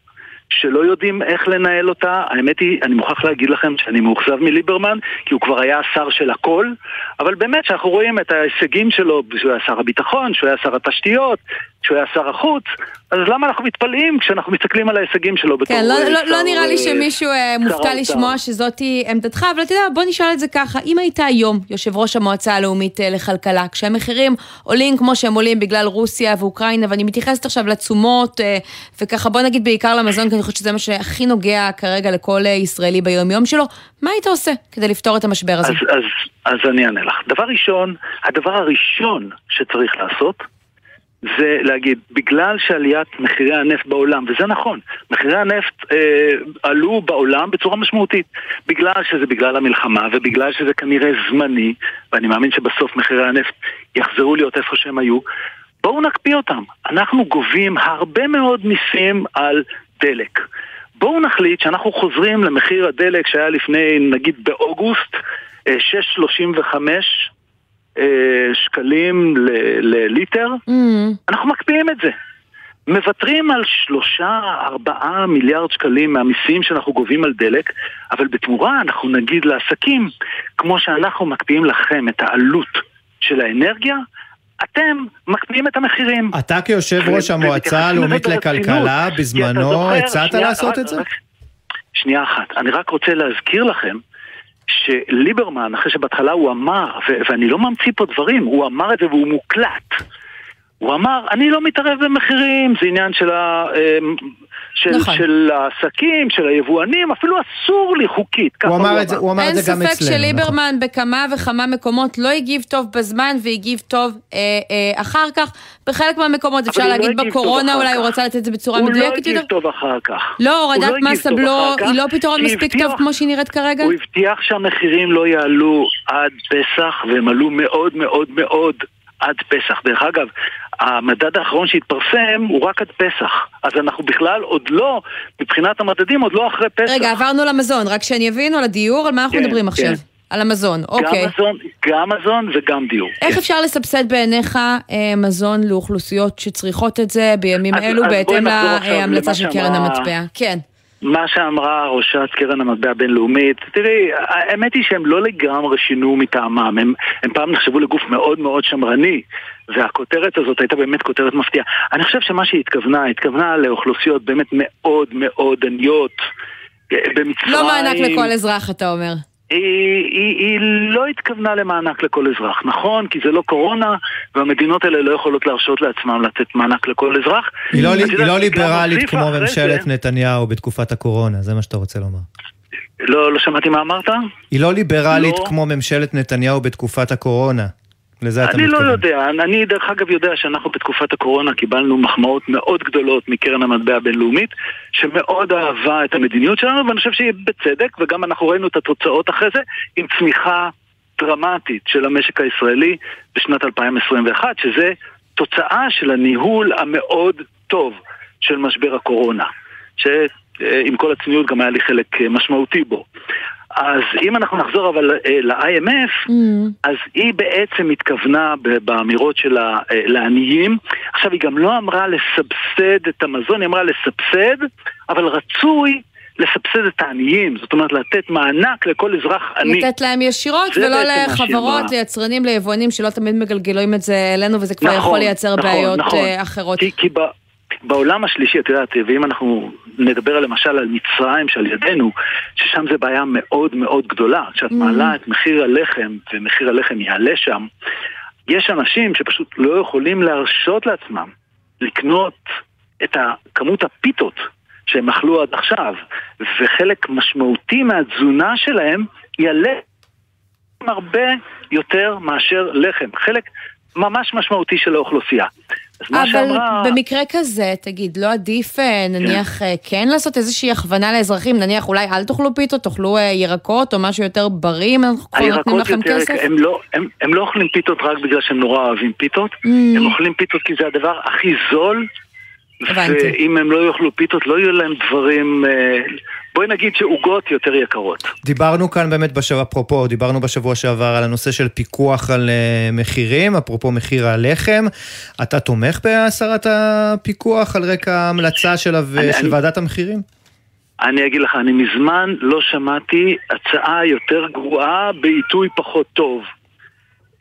שלא יודעים איך לנהל אותה. האמת היא, אני מוכרח להגיד לכם שאני מאוכזב מליברמן, כי הוא כבר היה השר של הכל, אבל באמת שאנחנו רואים את ההישגים שלו, שהוא היה שר הביטחון, שהוא היה שר התשתיות, שהוא היה שר החוץ, אז למה אנחנו מתפלאים כשאנחנו מסתכלים על ההישגים שלו בתור... כן, לא, לא, לא נראה לי אה, שמישהו אה, מופתע לשמוע שזאת עמדתך, אבל אתה יודע, בוא נשאל את זה ככה, אם היית היום יושב ראש המועצה הלאומית אה, לכלכלה, כשהמחירים עולים כמו שהם עולים בגלל רוסיה ואוקראינה, ואני מתייחסת עכשיו לתשומות, וככה בוא נגיד בעיקר למזון, כי אני חושבת שזה מה שהכי נוגע כרגע לכל ישראלי ביום-יום שלו, מה היית עושה כדי לפתור את המשבר הזה? אז, אז, אז אני אענה לך. דבר ראשון, הדבר הראשון שצריך לעשות, זה להגיד, בגלל שעליית מחירי הנפט בעולם, וזה נכון, מחירי הנפט אה, עלו בעולם בצורה משמעותית, בגלל שזה בגלל המלחמה ובגלל שזה כנראה זמני, ואני מאמין שבסוף מחירי הנפט יחזרו להיות איפה שהם היו, בואו נקפיא אותם. אנחנו גובים הרבה מאוד מיסים על דלק. בואו נחליט שאנחנו חוזרים למחיר הדלק שהיה לפני, נגיד באוגוסט, 6.35 אה, שקלים לליטר, mm. אנחנו מקפיאים את זה. מוותרים על שלושה, ארבעה מיליארד שקלים מהמיסים שאנחנו גובים על דלק, אבל בתמורה אנחנו נגיד לעסקים, כמו שאנחנו מקפיאים לכם את העלות של האנרגיה, אתם מקפיאים את המחירים. אתה כיושב ראש המועצה הלאומית לכלכלה, בזמנו הצעת לעשות את זה? שנייה אחת, אני רק רוצה להזכיר לכם שליברמן, אחרי שבהתחלה הוא אמר, ואני לא ממציא פה דברים, הוא אמר את זה והוא מוקלט. הוא אמר, אני לא מתערב במחירים, זה עניין של, ה, אמ, של, נכון. של העסקים, של היבואנים, אפילו אסור לי חוקית. הוא אמר, את זה, הוא אמר את זה גם אצלנו. אין ספק שליברמן נכון. בכמה וכמה מקומות לא הגיב טוב בזמן והגיב טוב אה, אה, אחר כך. בחלק מהמקומות אפשר להגיד לא בקורונה, אולי הוא רצה לתת את זה בצורה מדויקת יותר. הוא לא הגיב טוב אחר כך. לא, הורדת לא מס הבלו היא לא פתרון מספיק טוב כמו שהיא נראית כרגע? הוא הבטיח שהמחירים לא יעלו עד פסח, והם עלו מאוד מאוד מאוד עד פסח. דרך אגב, המדד האחרון שהתפרסם הוא רק עד פסח. אז אנחנו בכלל עוד לא, מבחינת המדדים, עוד לא אחרי פסח. רגע, עברנו למזון, רק שאני אבין, על הדיור, על מה אנחנו כן, מדברים עכשיו? כן. על המזון, אוקיי. גם מזון, גם מזון וגם דיור. איך כן. אפשר לסבסד בעיניך אה, מזון לאוכלוסיות שצריכות את זה בימים אז, אלו, אז בהתאם להמלצה של קרן המטבע? כן. מה שאמרה ראשת קרן המטבע הבינלאומית, תראי, האמת היא שהם לא לגמרי שינו מטעמם, הם, הם פעם נחשבו לגוף מאוד מאוד שמרני, והכותרת הזאת הייתה באמת כותרת מפתיעה. אני חושב שמה שהיא התכוונה, התכוונה לאוכלוסיות באמת מאוד מאוד עניות. אה, במצרים... לא מענק לכל אזרח, אתה אומר. היא, היא, היא לא התכוונה למענק לכל אזרח, נכון? כי זה לא קורונה, והמדינות האלה לא יכולות להרשות לעצמם לתת מענק לכל אזרח. היא לא, היא לא ליברלית כמו ממשלת זה... נתניהו בתקופת הקורונה, זה מה שאתה רוצה לומר. לא, לא שמעתי מה אמרת? היא לא ליברלית לא. כמו ממשלת נתניהו בתקופת הקורונה. לזה אתה מתכוון. אני לא יודע, אני דרך אגב יודע שאנחנו בתקופת הקורונה קיבלנו מחמאות מאוד גדולות מקרן המטבע הבינלאומית, שמאוד אהבה את המדיניות שלנו, ואני חושב שהיא בצדק, וגם אנחנו ראינו את התוצאות אחרי זה, עם צמיחה דרמטית של המשק הישראלי בשנת 2021, שזה תוצאה של הניהול המאוד טוב של משבר הקורונה, שעם כל הצניעות גם היה לי חלק משמעותי בו. אז אם אנחנו נחזור אבל אה, ל-IMF, mm. אז היא בעצם התכוונה באמירות שלה אה, לעניים. עכשיו, היא גם לא אמרה לסבסד את המזון, היא אמרה לסבסד, אבל רצוי לסבסד את העניים, זאת אומרת לתת מענק לכל אזרח עני. לתת להם ישירות ולא לחברות, ליצרנים, ליבואנים שלא תמיד מגלגלים את זה אלינו וזה כבר נכון, יכול לייצר נכון, בעיות נכון. אה, אחרות. כי, כי בעולם השלישי, את יודעת, ואם אנחנו נדבר למשל על מצרים שעל ידינו, ששם זה בעיה מאוד מאוד גדולה. כשאת mm. מעלה את מחיר הלחם, ומחיר הלחם יעלה שם, יש אנשים שפשוט לא יכולים להרשות לעצמם לקנות את כמות הפיתות שהם אכלו עד עכשיו, וחלק משמעותי מהתזונה שלהם יעלה הרבה יותר מאשר לחם. חלק ממש משמעותי של האוכלוסייה. אבל שאמרה... במקרה כזה, תגיד, לא עדיף אה. נניח כן. כן לעשות איזושהי הכוונה לאזרחים, נניח אולי אל תאכלו פיתות, תאכלו אה, ירקות או משהו יותר בריא, אם אנחנו כבר נותנים לכם יותר, כסף? הם לא, הם, הם לא אוכלים פיתות רק בגלל שהם נורא אוהבים פיתות, mm. הם אוכלים פיתות כי זה הדבר הכי זול הבנתי. ואם הם לא יאכלו פיתות, לא יהיו להם דברים... אה, בואי נגיד שעוגות יותר יקרות. דיברנו כאן באמת בשבוע, אפרופו, דיברנו בשבוע שעבר על הנושא של פיקוח על uh, מחירים, אפרופו מחיר הלחם. אתה תומך בהסרת הפיקוח על רקע ההמלצה של, אני, של אני, ועדת המחירים? אני אגיד לך, אני מזמן לא שמעתי הצעה יותר גרועה בעיתוי פחות טוב.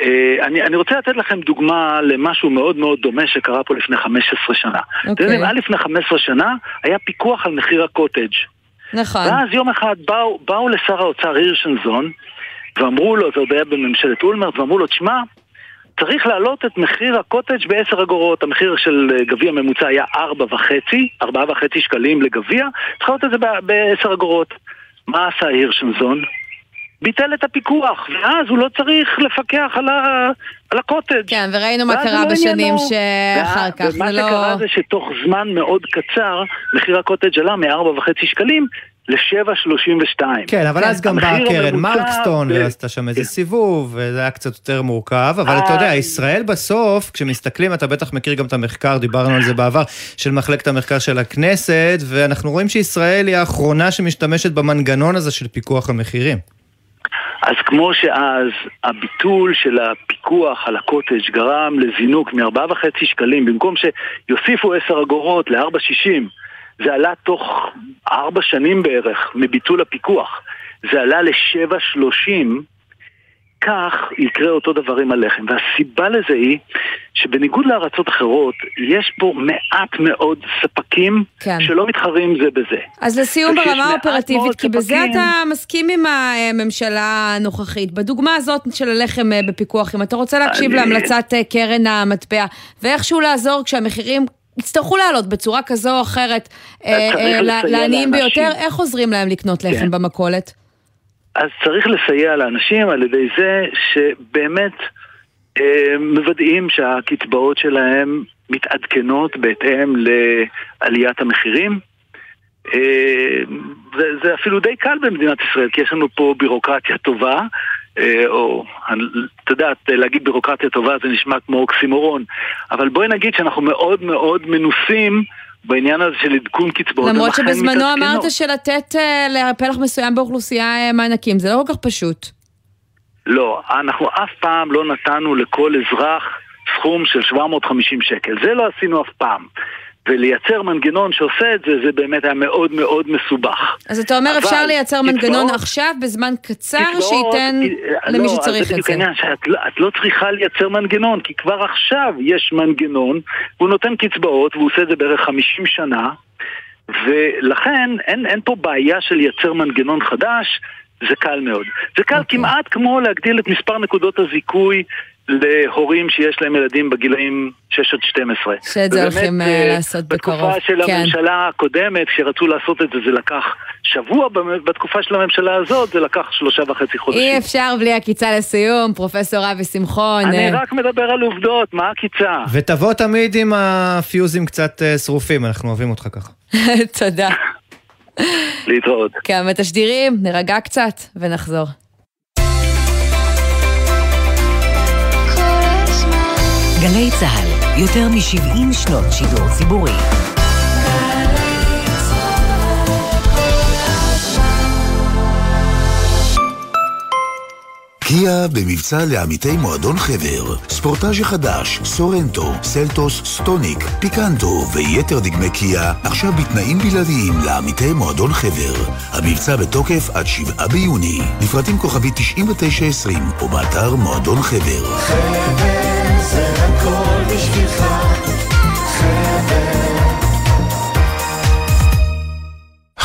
אה, אני, אני רוצה לתת לכם דוגמה למשהו מאוד מאוד דומה שקרה פה לפני 15 שנה. אתם. יודעים, עד לפני 15 שנה היה פיקוח על מחיר הקוטג'. נכון. ואז יום אחד באו, באו לשר האוצר הירשנזון ואמרו לו, זה עוד היה בממשלת אולמרט, ואמרו לו, תשמע, צריך להעלות את מחיר הקוטג' ב-10 אגורות. המחיר של גביע ממוצע היה 4.5, 4.5 שקלים לגביע, צריך להעלות את זה ב-10 אגורות. מה עשה הירשנזון? ביטל את הפיקוח, ואז הוא לא צריך לפקח על, ה... על הקוטג'. כן, וראינו מה קרה לא בשנים עניינו. שאחר כך, ומה זה לא... שקרה זה שתוך זמן מאוד קצר, מחיר הקוטג' עלה מ-4.5 שקלים ל-7.32. כן, אבל אז גם באה קרן מרקסטון, ועשתה שם איזה סיבוב, וזה היה קצת יותר מורכב, אבל אתה יודע, אה. ישראל בסוף, כשמסתכלים, אתה בטח מכיר גם את המחקר, דיברנו על זה בעבר, של מחלקת המחקר של הכנסת, ואנחנו רואים שישראל היא האחרונה שמשתמשת במנגנון הזה של פיקוח המחירים. אז כמו שאז הביטול של הפיקוח על הקוטג' גרם לזינוק מ-4.5 שקלים, במקום שיוסיפו 10 אגורות ל-4.60, זה עלה תוך 4 שנים בערך מביטול הפיקוח. זה עלה ל-7.30, כך יקרה אותו דבר עם הלחם. והסיבה לזה היא שבניגוד לארצות אחרות, יש פה מעט מאוד ספקים כן. שלא מתחרים זה בזה. אז לסיום ברמה האופרטיבית, כי בזה ספקים- אתה מסכים עם הממשלה הנוכחית. בדוגמה הזאת של הלחם אה, בפיקוח, אם אתה רוצה להקשיב אני- להמלצת אה, קרן המטבע, ואיכשהו לעזור כשהמחירים יצטרכו לעלות בצורה כזו או אחרת אה, לעניים. ביותר, איך עוזרים להם לקנות לחם כן. במכולת? אז צריך לסייע לאנשים על ידי זה שבאמת אה, מוודאים שהקצבאות שלהם מתעדכנות בהתאם לעליית המחירים. אה, זה, זה אפילו די קל במדינת ישראל, כי יש לנו פה בירוקרטיה טובה, אה, או, את יודעת, להגיד בירוקרטיה טובה זה נשמע כמו אוקסימורון, אבל בואי נגיד שאנחנו מאוד מאוד מנוסים בעניין הזה של עדכון קצבאות. למרות שבזמנו. אמרת שלתת אה, לפלח מסוים באוכלוסייה אה, מענקים, זה לא כל כך פשוט. לא, אנחנו אף פעם לא נתנו לכל אזרח סכום של 750 שקל. זה לא עשינו אף פעם. ולייצר מנגנון שעושה את זה, זה באמת היה מאוד מאוד מסובך. אז אתה אומר אפשר לייצר קצבאות- מנגנון עכשיו בזמן קצר קצבאות- שייתן אה, למי לא, שצריך זה את בדיוק זה. העניין, שאת לא- את לא צריכה לייצר מנגנון, כי כבר עכשיו יש מנגנון, והוא נותן קצבאות, והוא עושה את זה בערך 50 שנה, ולכן אין, אין פה בעיה של לייצר מנגנון חדש, זה קל מאוד. זה קל אוקיי. כמעט כמו להגדיל את מספר נקודות הזיכוי להורים שיש להם ילדים בגילאים 6 עד 12. שאת זה ובאמת, הולכים, אה, לעשות בקרוב. בתקופה של כן. הממשלה הקודמת, כשרצו לעשות את זה, זה לקח שבוע, בתקופה של הממשלה הזאת זה לקח שלושה וחצי חודשים. אי אפשר בלי עקיצה לסיום, פרופסור אבי שמחון. אני אה, רק מדבר על עובדות, מה עקיצה? ותבוא תמיד עם הפיוזים קצת שרופים, אנחנו אוהבים אותך ככה. תודה. להתראות. כמה תשדירים, נירגע קצת ונחזור. גלי צה"ל, יותר מ-70 שנות שידור ציבורי. קיה במבצע לעמיתי מועדון חבר. ספורטאז' החדש, סורנטו, סלטוס, סטוניק, פיקנטו ויתר דגמי קיה עכשיו בתנאים בלעדיים לעמיתי מועדון חבר. המבצע בתוקף עד 7 ביוני. לפרטים כוכבי 9920 או באתר מועדון חבר. sabes.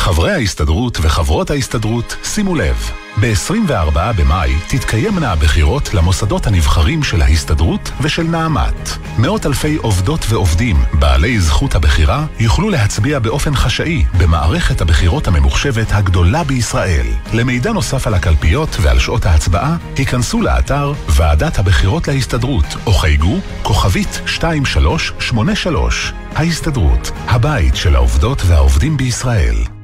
חברי ההסתדרות וחברות ההסתדרות, שימו לב, ב-24 במאי תתקיימנה הבחירות למוסדות הנבחרים של ההסתדרות ושל נעמת. מאות אלפי עובדות ועובדים, בעלי זכות הבחירה, יוכלו להצביע באופן חשאי במערכת הבחירות הממוחשבת הגדולה בישראל. למידע נוסף על הקלפיות ועל שעות ההצבעה, היכנסו לאתר ועדת הבחירות להסתדרות, או חייגו כוכבית 2383. ההסתדרות, הבית של העובדות והעובדים בישראל.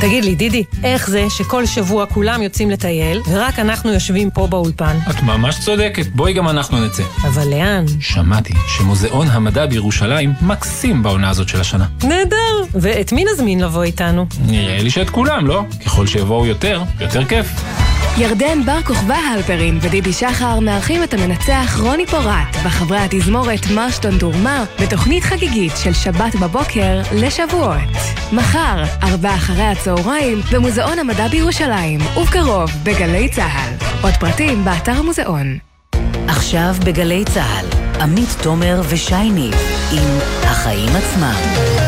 תגיד לי, דידי, איך זה שכל שבוע כולם יוצאים לטייל, ורק אנחנו יושבים פה באולפן? את ממש צודקת, בואי גם אנחנו נצא. אבל לאן? שמעתי שמוזיאון המדע בירושלים מקסים בעונה הזאת של השנה. נהדר! ואת מי נזמין לבוא איתנו? נראה לי שאת כולם, לא? ככל שיבואו יותר, יותר כיף. ירדן בר כוכבא הלפרין ודידי שחר מארחים את המנצח רוני פורט וחברי התזמורת מרשטון דורמה בתוכנית חגיגית של שבת בבוקר לשבועות. מחר, ארבע אחרי הצהריים, במוזיאון המדע בירושלים, ובקרוב בגלי צה"ל. עוד פרטים באתר המוזיאון. עכשיו בגלי צה"ל, עמית תומר ושי ניב עם החיים עצמם.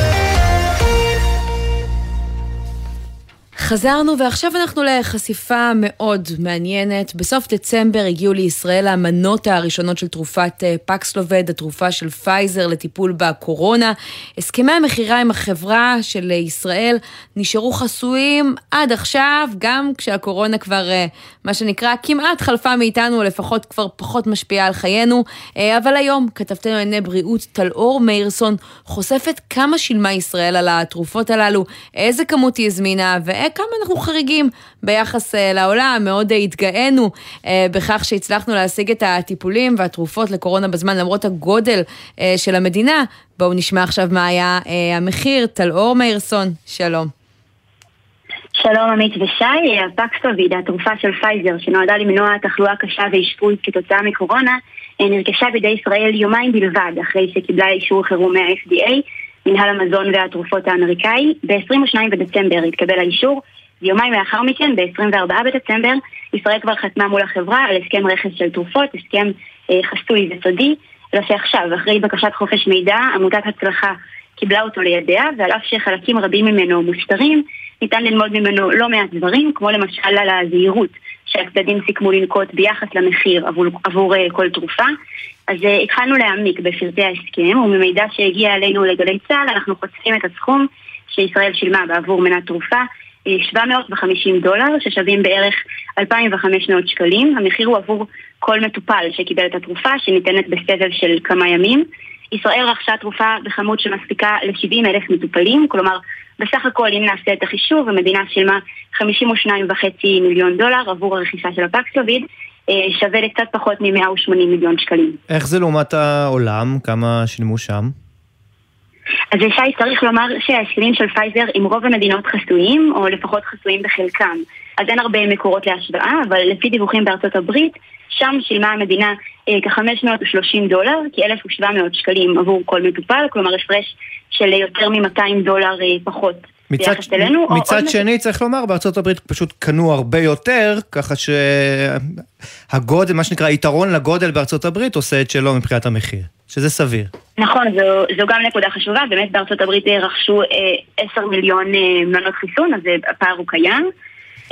חזרנו ועכשיו אנחנו לחשיפה מאוד מעניינת. בסוף דצמבר הגיעו לישראל המנות הראשונות של תרופת אה, פקסלובד, התרופה של פייזר לטיפול בקורונה. הסכמי המכירה עם החברה של ישראל נשארו חסויים עד עכשיו, גם כשהקורונה כבר, אה, מה שנקרא, כמעט חלפה מאיתנו, לפחות כבר פחות משפיעה על חיינו. אה, אבל היום כתבתנו לענייני בריאות טלאור מאירסון חושפת כמה שילמה ישראל על התרופות הללו, איזה כמות היא הזמינה, ו... כמה אנחנו חריגים ביחס uh, לעולם, מאוד uh, התגאינו uh, בכך שהצלחנו להשיג את הטיפולים והתרופות לקורונה בזמן למרות הגודל של המדינה. בואו נשמע עכשיו מה היה המחיר. טלאור מאירסון, שלום. שלום עמית ושי, הפקסלוביד, התרופה של פייזר שנועדה למנוע תחלואה קשה ואשפוז כתוצאה מקורונה, נרכשה בידי ישראל יומיים בלבד אחרי שקיבלה אישור חירום מה-FDA מנהל המזון והתרופות האמריקאי. ב-22 בדצמבר התקבל האישור, ויומיים לאחר מכן, ב-24 בדצמבר, ישראל כבר חתמה מול החברה על הסכם רכש של תרופות, הסכם אה, חסוי וסודי, אלא שעכשיו, אחרי בקשת חופש מידע, עמותת הצלחה קיבלה אותו לידיה, ועל אף שחלקים רבים ממנו מוסתרים, ניתן ללמוד ממנו לא מעט דברים, כמו למשל על הזהירות שהצדדים סיכמו לנקוט ביחס למחיר עבור, עבור uh, כל תרופה. אז uh, התחלנו להעמיק בפרטי ההסכם, וממידע שהגיע אלינו לגלי צה"ל אנחנו חושפים את הסכום שישראל שילמה בעבור מנת תרופה, 750 אה, דולר, ששווים בערך 2,500 שקלים. המחיר הוא עבור כל מטופל שקיבל את התרופה, שניתנת בסבב של כמה ימים. ישראל רכשה תרופה בכמות שמספיקה ל-70 אלף מטופלים, כלומר, בסך הכל, אם נעשה את החישוב, המדינה שילמה 52.5 מיליון דולר עבור הרכישה של הפקסלוביד, אה, שווה לקצת פחות מ-180 מיליון שקלים. איך זה לעומת העולם? כמה שילמו שם? אז שי, צריך לומר שההסכמים של פייזר עם רוב המדינות חסויים, או לפחות חסויים בחלקם. אז אין הרבה מקורות להשוואה, אבל לפי דיווחים בארצות הברית, שם שילמה המדינה אה, כ-530 דולר, כ-1,700 שקלים עבור כל מטופל, כלומר הפרש של יותר מ-200 דולר אה, פחות. מצד, אלינו, מצד או שני, או... צריך לומר, בארצות הברית פשוט קנו הרבה יותר, ככה שהגודל, מה שנקרא, היתרון לגודל בארצות הברית עושה את שלו מבחינת המחיר, שזה סביר. נכון, זו, זו גם נקודה חשובה, באמת בארצות הברית רכשו אה, 10 מיליון אה, מנות חיסון, אז הפער הוא קיים.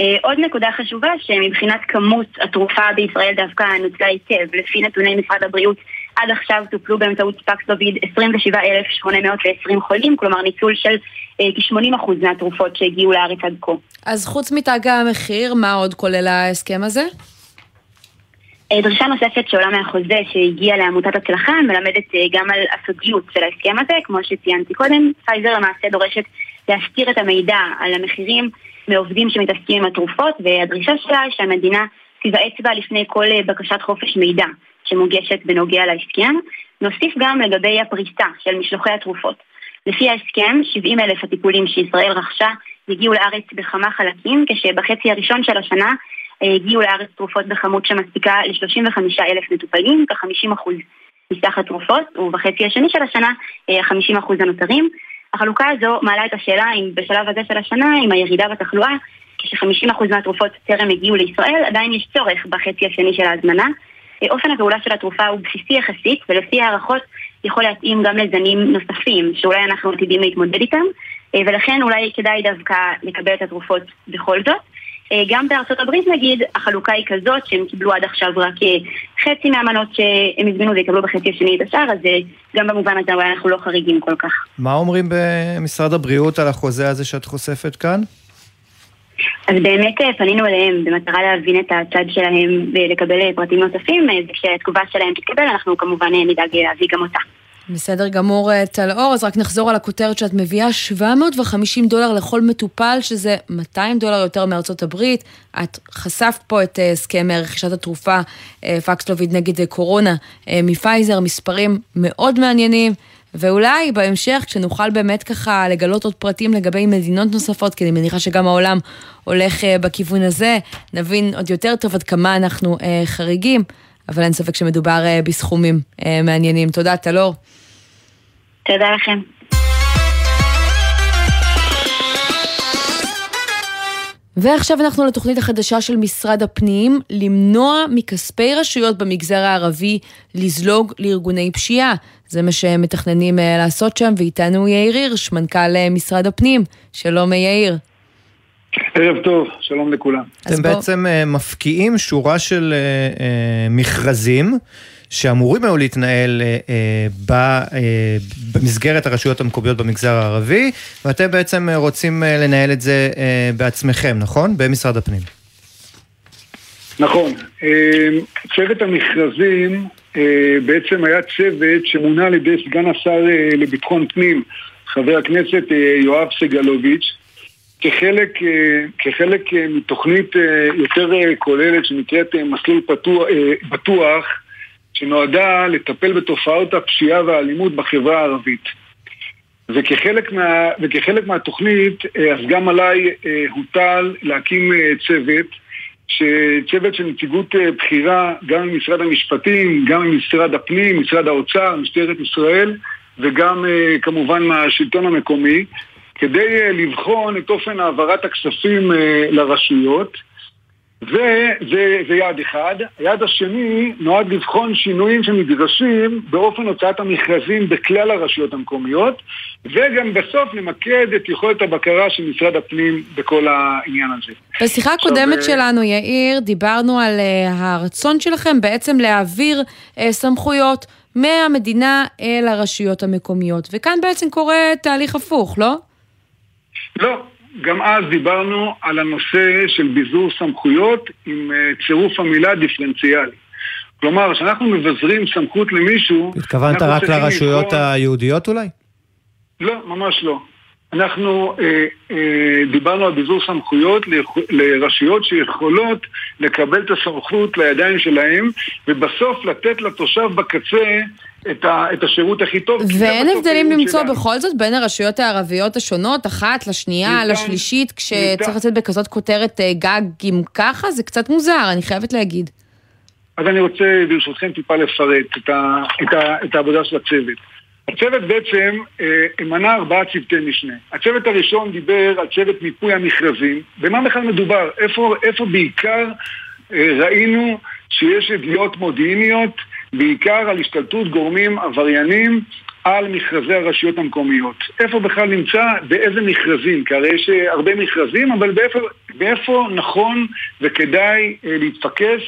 אה, עוד נקודה חשובה, שמבחינת כמות התרופה בישראל דווקא נוצלה היטב, לפי נתוני משרד הבריאות, עד עכשיו טופלו באמצעות פקסלוביד 27,820 חולים, כלומר ניצול של אה, כ-80% מהתרופות שהגיעו לארץ עד כה. אז חוץ מתג המחיר, מה עוד כולל ההסכם הזה? אה, דרישה נוספת שעולה מהחוזה שהגיע לעמותת הצלחה מלמדת גם על הסודיות של ההסכם הזה, כמו שציינתי קודם, פייזר למעשה דורשת להסתיר את המידע על המחירים מעובדים שמתעסקים עם התרופות, והדרישה שלה היא שהמדינה תיוועץ בה לפני כל אה, בקשת חופש מידע שמוגשת בנוגע להסכם. נוסיף גם לגבי הפריסה של משלוחי התרופות. לפי ההסכם, 70 אלף הטיפולים שישראל רכשה הגיעו לארץ בכמה חלקים, כשבחצי הראשון של השנה אה, הגיעו לארץ תרופות בכמות שמספיקה ל-35 אלף מטופלים, כ-50% מסך התרופות, ובחצי השני של השנה, 50% אה, הנותרים. החלוקה הזו מעלה את השאלה אם בשלב הזה של השנה, עם הירידה בתחלואה, כש-50% מהתרופות טרם הגיעו לישראל, עדיין יש צורך בחצי השני של ההזמנה. אופן הפעולה של התרופה הוא בסיסי יחסית, ולפי הערכות יכול להתאים גם לזנים נוספים, שאולי אנחנו עתידים להתמודד איתם, ולכן אולי כדאי דווקא לקבל את התרופות בכל זאת. אה, גם בארצות הברית נגיד, החלוקה היא כזאת שהם קיבלו עד עכשיו רק אה, חצי מהמנות שהם הזמינו ויקבלו בחצי השני את השאר, אז אה, גם במובן הזה אולי אנחנו לא חריגים כל כך. מה אומרים במשרד הבריאות על החוזה הזה שאת חושפת כאן? אז באמת פנינו אליהם במטרה להבין את הצד שלהם ולקבל פרטים נוספים, וכשהתגובה שלהם תתקבל אנחנו כמובן נדאג להביא גם אותה. בסדר גמור, אה, טל אור, אז רק נחזור על הכותרת שאת מביאה 750 דולר לכל מטופל, שזה 200 דולר יותר מארצות הברית. את חשפת פה את אה, הסכם רכישת התרופה אה, פקסלוביד נגד קורונה מפייזר, מספרים מאוד מעניינים. ואולי בהמשך, כשנוכל באמת ככה לגלות עוד פרטים לגבי מדינות נוספות, כי אני מניחה שגם העולם הולך בכיוון הזה, נבין עוד יותר טוב עד כמה אנחנו חריגים, אבל אין ספק שמדובר בסכומים מעניינים. תודה, טלור. תודה לכם. ועכשיו אנחנו לתוכנית החדשה של משרד הפנים, למנוע מכספי רשויות במגזר הערבי לזלוג לארגוני פשיעה. זה מה שהם מתכננים אה, לעשות שם, ואיתנו יאיר הירש, מנכ"ל אה, משרד הפנים. שלום יאיר. ערב טוב, שלום לכולם. אתם בעצם uh, מפקיעים שורה של מכרזים שאמורים היו להתנהל uh, ב, uh, במסגרת הרשויות המקומיות במגזר הערבי, ואתם בעצם uh, רוצים uh, לנהל את זה uh, בעצמכם, נכון? במשרד הפנים. נכון. צוות המכרזים בעצם היה צוות שמונה על ידי סגן השר לביטחון פנים, חבר הכנסת יואב סגלוביץ', כחלק, אה, כחלק אה, מתוכנית אה, יותר כוללת שנקראת מסלול פתוח, בטוח, שנועדה לטפל בתופעות הפשיעה והאלימות בחברה הערבית. וכחלק, מה, וכחלק מהתוכנית, אז גם עליי הוטל להקים צוות, צוות של נציגות בכירה גם ממשרד המשפטים, גם ממשרד הפנים, משרד האוצר, משטרת ישראל וגם כמובן מהשלטון המקומי, כדי אה, לבחון את אופן העברת הכספים אה, לרשויות. וזה יעד אחד. היעד השני נועד לבחון שינויים שנדרשים באופן הוצאת המכרזים בכלל הרשויות המקומיות, וגם בסוף למקד את יכולת הבקרה של משרד הפנים בכל העניין הזה. בשיחה הקודמת עכשיו, שלנו, יאיר, דיברנו על הרצון שלכם בעצם להעביר סמכויות מהמדינה אל הרשויות המקומיות, וכאן בעצם קורה תהליך הפוך, לא? לא, גם אז דיברנו על הנושא של ביזור סמכויות עם אה, צירוף המילה דיפרנציאלי. כלומר, כשאנחנו מבזרים סמכות למישהו... התכוונת רק לרשויות לבחון... היהודיות אולי? לא, ממש לא. אנחנו אה, אה, דיברנו על ביזור סמכויות לרשויות שיכולות לקבל את הסמכות לידיים שלהם ובסוף לתת לתושב בקצה את, ה, את השירות הכי טוב. ואין הבדלים למצוא שלנו. בכל זאת בין הרשויות הערביות השונות, אחת לשנייה, ניתן, לשלישית, כשצריך לצאת בכזאת כותרת אה, גג עם ככה, זה קצת מוזר, אני חייבת להגיד. אז אני רוצה ברשותכם טיפה לפרט את, ה, את, ה, את העבודה של הצוות. הצוות בעצם אה, מנה ארבעה צוותי משנה. הצוות הראשון דיבר על צוות מיפוי המכרזים. במה בכלל מדובר? איפה, איפה בעיקר אה, ראינו שיש ידיעות מודיעיניות בעיקר על השתלטות גורמים עבריינים על מכרזי הרשויות המקומיות. איפה בכלל נמצא, באיזה מכרזים, כי הרי יש אה, הרבה מכרזים, אבל באיפה, באיפה נכון וכדאי אה, להתפקס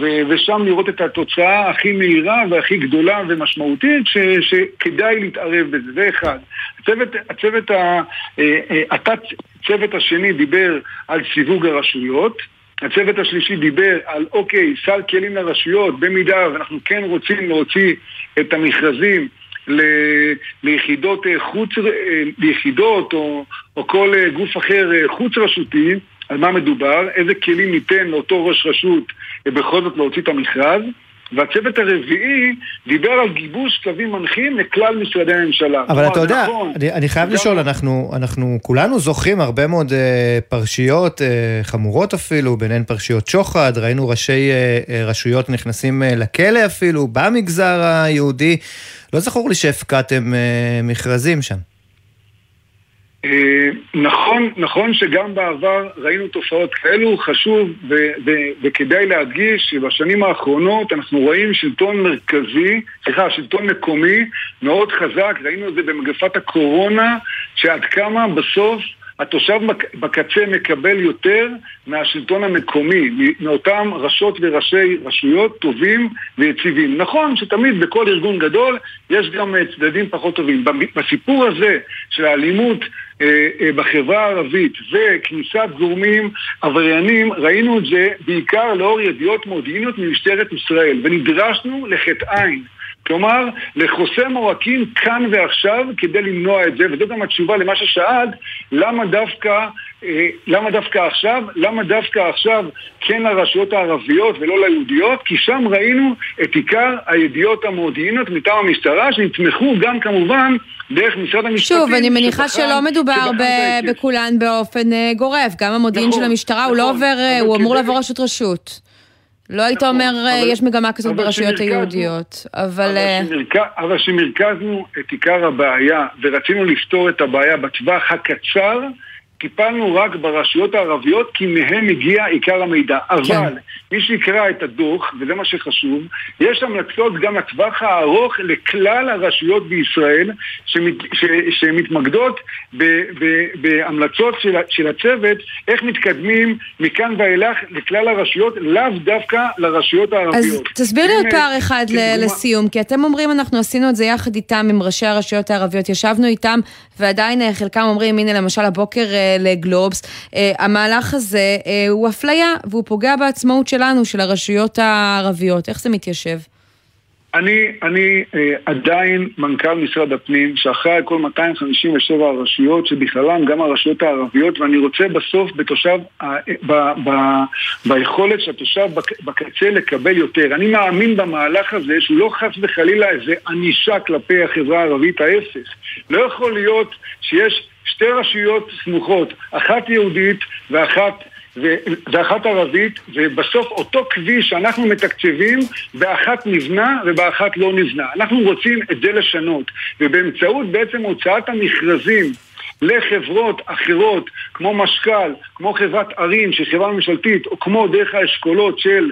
ו- ושם לראות את התוצאה הכי מהירה והכי גדולה ומשמעותית ש- שכדאי להתערב בזה, זה אחד. הצוות, הצוות, ה- אה, התת צוות השני דיבר על סיווג הרשויות הצוות השלישי דיבר על אוקיי, סל כלים לרשויות, במידה ואנחנו כן רוצים להוציא את המכרזים ל, ליחידות אה, חוץ, אה, ליחידות או, או כל אה, גוף אחר חוץ רשותי, על מה מדובר, איזה כלים ניתן לאותו ראש רשות בכל זאת להוציא את המכרז. והצוות הרביעי דיבר על גיבוש קווים מנחים לכלל משרדי הממשלה. אבל אתה יודע, נכון, אני, אני חייב לשאול, אנחנו, אנחנו כולנו זוכרים הרבה מאוד uh, פרשיות uh, חמורות אפילו, ביניהן פרשיות שוחד, ראינו ראשי uh, uh, רשויות נכנסים uh, לכלא אפילו, במגזר היהודי. לא זכור לי שהפקעתם uh, מכרזים שם. אה, נכון, נכון שגם בעבר ראינו תופעות כאלו, חשוב ו- ו- וכדאי להדגיש שבשנים האחרונות אנחנו רואים שלטון מרכזי, סליחה, שלטון מקומי מאוד חזק, ראינו את זה במגפת הקורונה, שעד כמה בסוף התושב בקצה מקבל יותר מהשלטון המקומי, מאותם ראשות וראשי רשויות טובים ויציבים. נכון שתמיד בכל ארגון גדול יש גם אה, צדדים פחות טובים. בסיפור הזה של האלימות אה, אה, בחברה הערבית וכניסת גורמים עבריינים, ראינו את זה בעיקר לאור ידיעות מודיעיניות ממשטרת ישראל, ונדרשנו לחטא עין. כלומר, לחוסם עורקים כאן ועכשיו כדי למנוע את זה, וזו גם התשובה למה ששאלת, למה דווקא, אה, למה דווקא עכשיו? למה דווקא עכשיו כן לרשויות הערביות ולא ליהודיות? כי שם ראינו את עיקר הידיעות המודיעיניות מטעם המשטרה, שנתמכו גם כמובן דרך משרד המשפטים. שוב, אני מניחה שבחן, שלא מדובר ב- בכולן באופן uh, גורף. גם המודיעין נכון, של המשטרה נכון, הוא לא נכון, עובר, אה, הוא אמור לעבור רשות רשות. לא היית נכון, אומר, אה, אבל, יש מגמה כזאת ברשויות היהודיות, אבל... אבל כשמרכזנו את עיקר הבעיה ורצינו לפתור את הבעיה בטווח הקצר, טיפלנו רק ברשויות הערביות כי מהם הגיע עיקר המידע. אבל כן. מי שיקרא את הדוח, וזה מה שחשוב, יש המלצות גם לטווח הארוך לכלל הרשויות בישראל שמת, ש, שמתמקדות ב, ב, בהמלצות של, של הצוות, איך מתקדמים מכאן ואילך לכלל הרשויות, לאו דווקא לרשויות הערביות. אז תסביר לי עוד פער אחד ל- לסיום, כי אתם אומרים אנחנו עשינו את זה יחד איתם, עם ראשי הרשויות הערביות, ישבנו איתם, ועדיין אה, חלקם אומרים, הנה למשל הבוקר אה, לגלובס, אה, המהלך הזה אה, הוא אפליה, והוא פוגע בעצמאות שלנו, של הרשויות הערביות. איך זה מתיישב? אני, אני אה, עדיין מנכ"ל משרד הפנים, שאחראי על כל 257 הרשויות, שבכללם גם הרשויות הערביות, ואני רוצה בסוף בתושב, ה- ב, ב, ביכולת של התושב בק- בקצה לקבל יותר. אני מאמין במהלך הזה שהוא לא חס וחלילה איזה ענישה כלפי החברה הערבית, ההפך. לא יכול להיות שיש שתי רשויות סמוכות, אחת יהודית ואחת ואחת ערבית, ובסוף אותו כביש שאנחנו מתקצבים, באחת נבנה ובאחת לא נבנה. אנחנו רוצים את זה לשנות, ובאמצעות בעצם הוצאת המכרזים לחברות אחרות, כמו משכ"ל, כמו חברת ערים, שהיא חברה ממשלתית, או כמו דרך האשכולות של,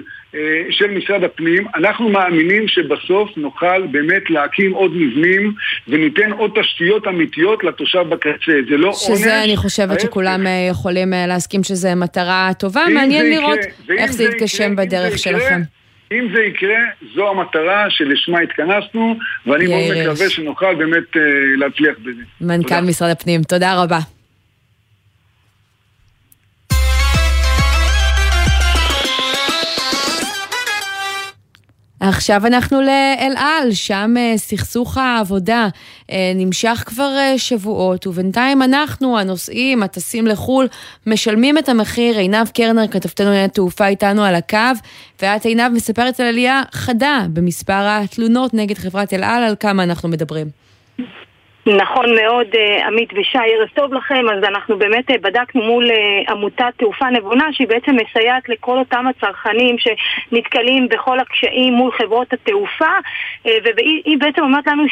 של משרד הפנים, אנחנו מאמינים שבסוף נוכל באמת להקים עוד מבנים וניתן עוד תשתיות אמיתיות לתושב בקצה. זה לא עונש. שזה אני חושבת. שכולם אה, יכולים אה, להסכים שזה מטרה טובה, מעניין לראות יקרה- איך זה יתגשם בדרך זה יקרה, שלכם. אם זה יקרה, זו המטרה שלשמה התכנסנו, ואני מאוד מקווה. שנוכל באמת אה, להצליח בזה. מנכ"ל משרד הפנים, תודה רבה. עכשיו אנחנו לאל על, שם אה, סכסוך העבודה אה, נמשך כבר אה, שבועות, ובינתיים אנחנו, הנוסעים, הטסים לחו"ל, משלמים את המחיר. עינב קרנר, כתבתנו לענייני תעופה, איתנו על הקו, ואת עינב מספרת על עלייה חדה במספר התלונות נגד חברת אל על, על כמה אנחנו מדברים. נכון מאוד, אה, עמית ושי, ערב טוב לכם. אז אנחנו באמת אה, בדקנו מול אה, עמותת תעופה נבונה, שהיא בעצם מסייעת לכל אותם הצרכנים שנתקלים בכל הקשיים מול חברות התעופה, והיא היא בעצם אומרת לנו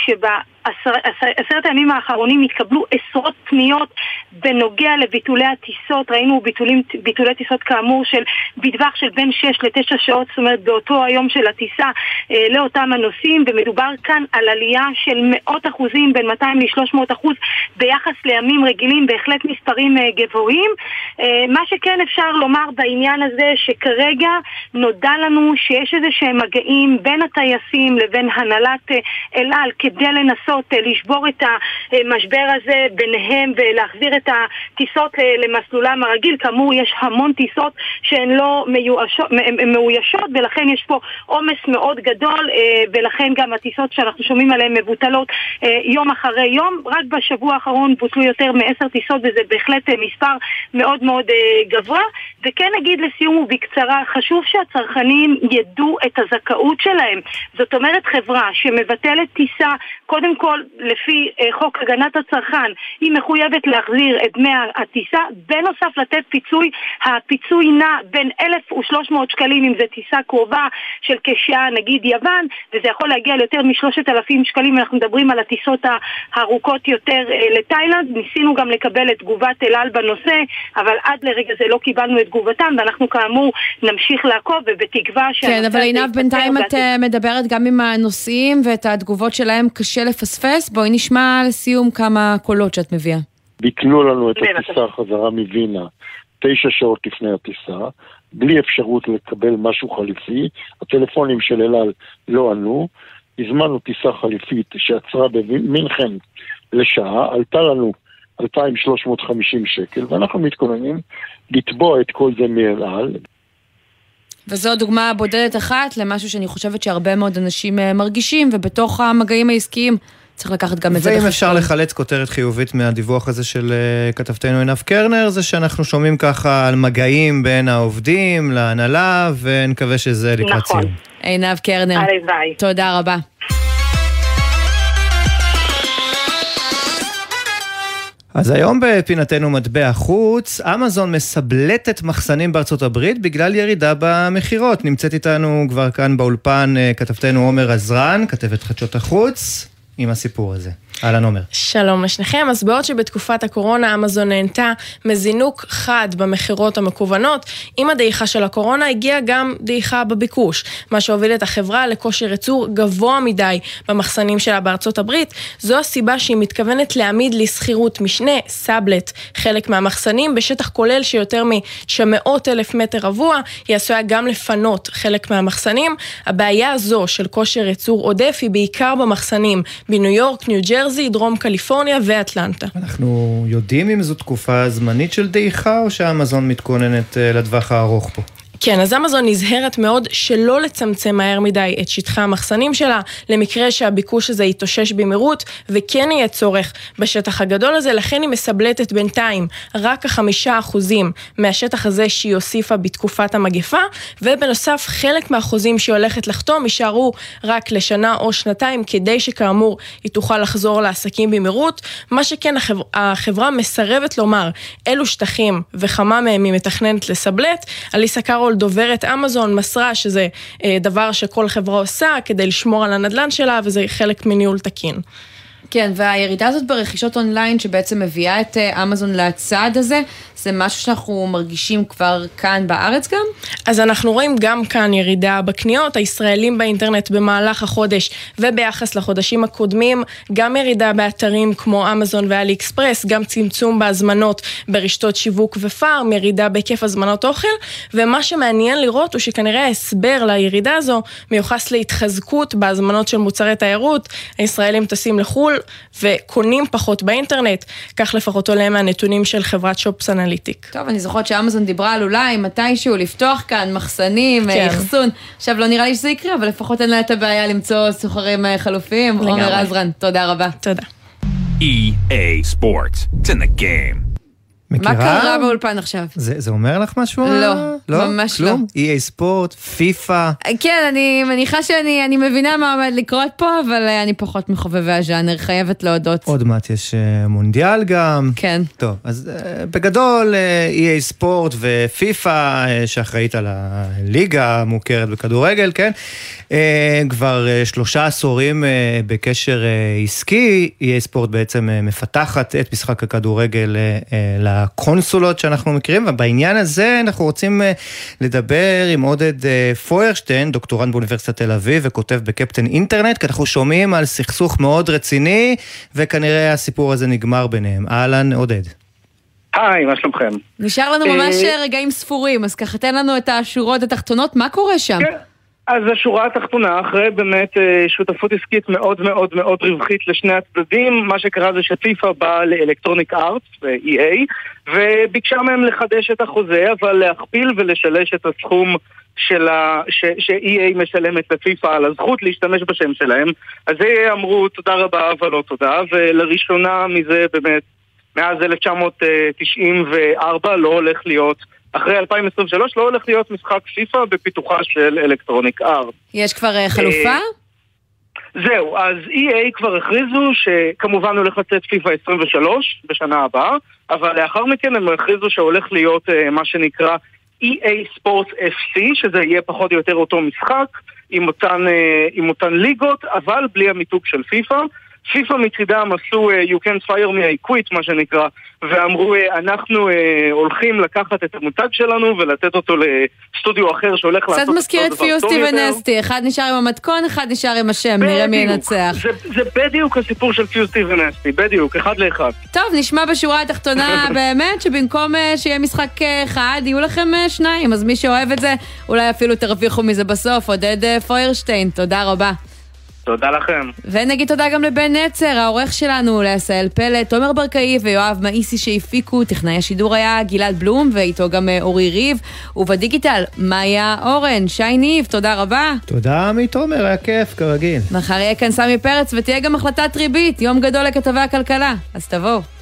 שבעשרת הימים האחרונים התקבלו עשרות פניות בנוגע לביטולי הטיסות. ראינו ביטולים, ביטולי טיסות כאמור של בטווח של בין 6 ל-9 שעות, זאת אומרת באותו היום של הטיסה אה, לאותם הנוסעים, ומדובר כאן על עלייה של מאות אחוזים, בין 200 ל-300 אחוז ביחס לימים רגילים, בהחלט מספרים אה, גבוהים. אה, מה שכן אפשר לומר בעניין הזה, שכרגע נודע לנו שיש איזה שהם מגעים בין הטייסים לבין הנהלת אה, אל על כדי לנסות אה, לשבור את המשבר הזה ביניהם ולהחזיר את הטיסות אה, למסלולם הרגיל. כאמור, יש המון טיסות שהן לא מיואשות, מאוישות, ולכן יש פה עומס מאוד גדול, אה, ולכן גם הטיסות שאנחנו שומעים עליהן מבוטלות יום אחרי יום. רק בשבוע האחרון בוטלו יותר מעשר טיסות, וזה בהחלט מספר מאוד מאוד גבוה. וכן נגיד לסיום ובקצרה, חשוב שהצרכנים ידעו את הזכאות שלהם. זאת אומרת, חברה שמבטלת טיסה, קודם כל, לפי אה, חוק הגנת הצרכן, היא מחויבת להחזיר את דמי הטיסה, בנוסף לתת פיצוי, הפיצוי נע בין 1,300 שקלים אם זו טיסה קרובה של כשעה, נגיד יוון, וזה יכול להגיע ליותר מ-3,000 שקלים, אנחנו מדברים על הטיסות הארוכות יותר אה, לתאילנד. ניסינו גם לקבל את תגובת אל על בנושא, אבל עד לרגע זה לא קיבלנו את תגובתם, ואנחנו כאמור נמשיך לעקוב, ובתקווה כן, שהנושא אבל עינב, בינתיים את. אה, מדברת גם עם הנוסעים ואת התגובות שלהם קשה לפספס. בואי נשמע לסיום כמה קולות שאת מביאה. ביטלו לנו את. הטיסה חזרה מווינה תשע שעות לפני הטיסה, בלי אפשרות לקבל משהו חליפי, הטלפונים של אל על לא ענו, הזמנו טיסה חליפית שעצרה במינכן לשעה, עלתה לנו 2,350 שקל, ואנחנו מתכוננים לתבוע את כל זה מאל על. וזו דוגמה בודדת אחת למשהו שאני חושבת שהרבה מאוד אנשים אה, מרגישים, ובתוך המגעים העסקיים צריך לקחת גם את זה ואם בחשבון. אפשר לחלץ כותרת חיובית מהדיווח הזה של אה, כתבתנו עינב קרנר, זה שאנחנו שומעים ככה על מגעים בין העובדים להנהלה, ונקווה שזה לקראת נכון. סיום. עינב קרנר, הלוואי. תודה רבה. אז היום בפינתנו מטבע חוץ, אמזון מסבלטת מחסנים בארצות הברית בגלל ירידה במכירות. נמצאת איתנו כבר כאן באולפן אה, כתבתנו עומר עזרן, כתבת חדשות החוץ, עם הסיפור הזה. אהלן עומר. שלום לשניכם. אז בעוד שבתקופת הקורונה אמזון נהנתה מזינוק חד במכירות המקוונות, עם הדעיכה של הקורונה הגיעה גם דעיכה בביקוש, מה שהוביל את החברה לכושר ייצור גבוה מדי במחסנים שלה בארצות הברית. זו הסיבה שהיא מתכוונת להעמיד לשכירות משנה, סאבלט, חלק מהמחסנים, בשטח כולל שיותר מ-900 אלף מטר רבוע, היא עשויה גם לפנות חלק מהמחסנים. הבעיה הזו של כושר ייצור עודף היא בעיקר במחסנים בניו יורק, ניו ג'רזי, דרום קליפורניה ואטלנטה. אנחנו יודעים אם זו תקופה זמנית של דעיכה, או שהמזון מתכוננת אה, לטווח הארוך פה? כן, אז אמזון נזהרת מאוד שלא לצמצם מהר מדי את שטחי המחסנים שלה, למקרה שהביקוש הזה יתאושש במהירות, וכן יהיה צורך בשטח הגדול הזה, לכן היא מסבלטת בינתיים רק החמישה אחוזים מהשטח הזה שהיא הוסיפה בתקופת המגפה, ובנוסף חלק מהחוזים שהיא הולכת לחתום יישארו רק לשנה או שנתיים, כדי שכאמור היא תוכל לחזור לעסקים במהירות. מה שכן החברה, החברה מסרבת לומר אילו שטחים וכמה מהם היא מתכננת לסבלט, אליסה קארו אתמול דוברת אמזון מסרה שזה אה, דבר שכל חברה עושה כדי לשמור על הנדלן שלה וזה חלק מניהול תקין. כן, והירידה הזאת ברכישות אונליין שבעצם מביאה את אה, אמזון לצעד הזה, זה משהו שאנחנו מרגישים כבר כאן בארץ גם? אז אנחנו רואים גם כאן ירידה בקניות, הישראלים באינטרנט במהלך החודש וביחס לחודשים הקודמים, גם ירידה באתרים כמו אמזון ואלי אקספרס, גם צמצום בהזמנות ברשתות שיווק ופארם, ירידה בהיקף הזמנות אוכל, ומה שמעניין לראות הוא שכנראה ההסבר לירידה הזו מיוחס להתחזקות בהזמנות של מוצרי תיירות, הישראלים טסים לחו"ל וקונים פחות באינטרנט, כך לפחות עולה מהנתונים של חברת שופס אנליטיק. טוב, אני זוכרת שאמזון דיברה על אולי מתישהו לפתוח כאן מחסנים, כן. אחסון. עכשיו לא נראה לי שזה יקרה, אבל לפחות אין לה את הבעיה למצוא סוחרים אה, חלופיים. עומר עזרן, תודה רבה. תודה. EA Sports, it's in the game. מכירה? מה קרה באולפן עכשיו? זה, זה אומר לך משהו? לא, לא ממש כלום? לא. EA ספורט, פיפא. כן, אני מניחה שאני אני מבינה מה עומד לקרות פה, אבל אה, אני פחות מחובבי הז'אנר, חייבת להודות. עוד מעט יש אה, מונדיאל גם. כן. טוב, אז אה, בגדול EA ספורט ופיפא, שאחראית על הליגה המוכרת בכדורגל, כן? כבר שלושה עשורים בקשר עסקי, EA ספורט בעצם מפתחת את משחק הכדורגל הקונסולות שאנחנו מכירים, ובעניין הזה אנחנו רוצים אה, לדבר עם עודד אה, פוירשטיין, דוקטורנט באוניברסיטת תל אביב וכותב בקפטן אינטרנט, כי אנחנו שומעים על סכסוך מאוד רציני, וכנראה הסיפור הזה נגמר ביניהם. אהלן, עודד. היי, מה שלומכם? נשאר לנו ממש אה, רגעים ספורים, אז ככה תן לנו את השורות התחתונות, מה קורה שם? כן. אז השורה התחתונה, אחרי באמת אה, שותפות עסקית מאוד מאוד מאוד רווחית לשני הצדדים, מה שקרה זה שפיפ"א באה לאלקטרוניק ארטס, EA, וביקשה מהם לחדש את החוזה, אבל להכפיל ולשלש את הסכום של ה... ש... ש-EA משלמת לפיפ"א על הזכות להשתמש בשם שלהם. אז EA אמרו תודה רבה אבל לא תודה, ולראשונה מזה באמת, מאז 1994 לא הולך להיות אחרי 2023 לא הולך להיות משחק פיפא בפיתוחה של אלקטרוניק ארט. יש כבר uh, חלופה? זהו, אז EA כבר הכריזו שכמובן הולך לצאת פיפא 23 בשנה הבאה, אבל לאחר מכן הם הכריזו שהולך להיות uh, מה שנקרא EA Sports FC, שזה יהיה פחות או יותר אותו משחק, עם אותן, uh, עם אותן ליגות, אבל בלי המיתוג של פיפא. פיפ"א מצידם עשו uh, You can't fire me, I quit, מה שנקרא, ואמרו, uh, אנחנו uh, הולכים לקחת את המותג שלנו ולתת אותו לסטודיו אחר שהולך לעשות קצת מזכיר את פיוסטי ונסטי, אחד נשאר עם המתכון, אחד נשאר עם השם, נראה מי ינצח. זה, זה בדיוק הסיפור של פיוסטי ונסטי, בדיוק, אחד לאחד. טוב, נשמע בשורה התחתונה באמת שבמקום שיהיה משחק אחד, יהיו לכם שניים, אז מי שאוהב את זה, אולי אפילו תרוויחו מזה בסוף. עודד פוירשטיין, תודה רבה. תודה לכם. ונגיד תודה גם לבן נצר, העורך שלנו, לעשהאל פלט, תומר ברקאי ויואב מאיסי שהפיקו, טכנאי השידור היה גלעד בלום, ואיתו גם אה, אורי ריב, ובדיגיטל, מאיה אורן, שי ניב, תודה רבה. תודה עמית תומר, היה כיף, כרגיל. מחר יהיה כאן סמי פרץ, ותהיה גם החלטת ריבית, יום גדול לכתבי הכלכלה, אז תבואו.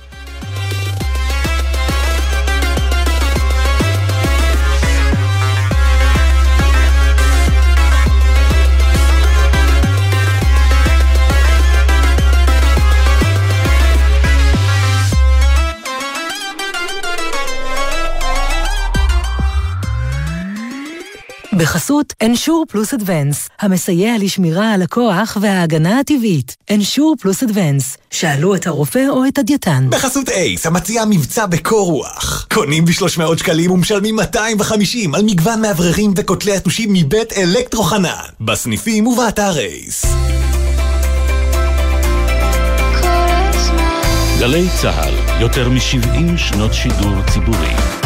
בחסות אנשור פלוס אדוונס, המסייע לשמירה על הכוח וההגנה הטבעית. אנשור פלוס אדוונס, שאלו את הרופא או את הדייתן. בחסות אייס, המציע מבצע בקור רוח. קונים ב-300 שקלים ומשלמים 250 על מגוון מאווררים וכותלי יתושים מבית אלקטרו חנן. בסניפים ובאתר אייס. גלי צה"ל, יותר מ-70 שנות שידור ציבורי.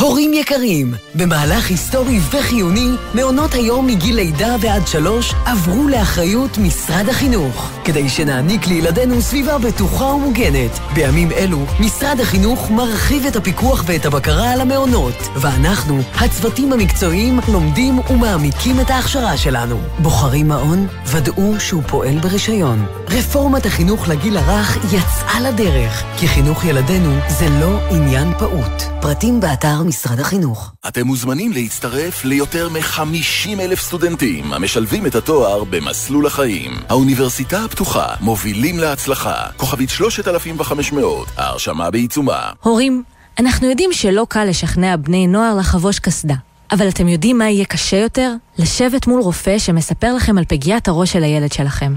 הורים יקרים, במהלך היסטורי וחיוני, מעונות היום מגיל לידה ועד שלוש עברו לאחריות משרד החינוך, כדי שנעניק לילדינו סביבה בטוחה ומוגנת. בימים אלו, משרד החינוך מרחיב את הפיקוח ואת הבקרה על המעונות, ואנחנו, הצוותים המקצועיים, לומדים ומעמיקים את ההכשרה שלנו. בוחרים מעון? ודאו שהוא פועל ברישיון. רפורמת החינוך לגיל הרך יצאה לדרך, כי חינוך ילדינו זה לא עניין פעוט. פרטים באתר משרד החינוך. אתם מוזמנים להצטרף ליותר מ-50 אלף סטודנטים המשלבים את התואר במסלול החיים. האוניברסיטה הפתוחה, מובילים להצלחה. כוכבית 3500, ההרשמה בעיצומה. הורים, אנחנו יודעים שלא קל לשכנע בני נוער לחבוש קסדה. אבל אתם יודעים מה יהיה קשה יותר? לשבת מול רופא שמספר לכם על פגיעת הראש של הילד שלכם.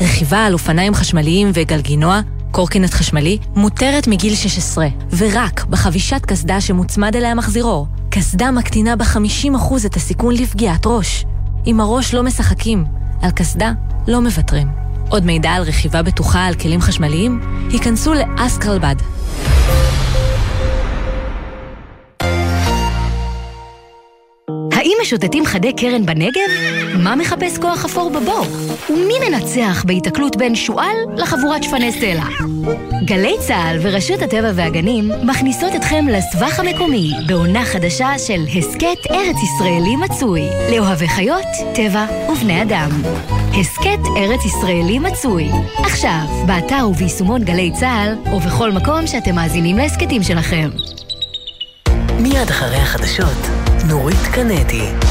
רכיבה על אופניים חשמליים וגלגינוע, קורקינט חשמלי, מותרת מגיל 16, ורק בחבישת קסדה שמוצמד אליה מחזירור. קסדה מקטינה ב-50% את הסיכון לפגיעת ראש. עם הראש לא משחקים, על קסדה לא מוותרים. עוד מידע על רכיבה בטוחה על כלים חשמליים? היכנסו לאסקרלבד. משוטטים חדי קרן בנגב? מה מחפש כוח אפור בבור? ומי מנצח בהיתקלות בין שועל לחבורת שפני סלע? גלי צה"ל ורשות הטבע והגנים מכניסות אתכם לסבך המקומי בעונה חדשה של הסכת ארץ ישראלי מצוי לאוהבי חיות, טבע ובני אדם. הסכת ארץ ישראלי מצוי עכשיו, באתר וביישומון גלי צה"ל ובכל מקום שאתם מאזינים להסכתים שלכם. מיד אחרי החדשות, נורית קנדי.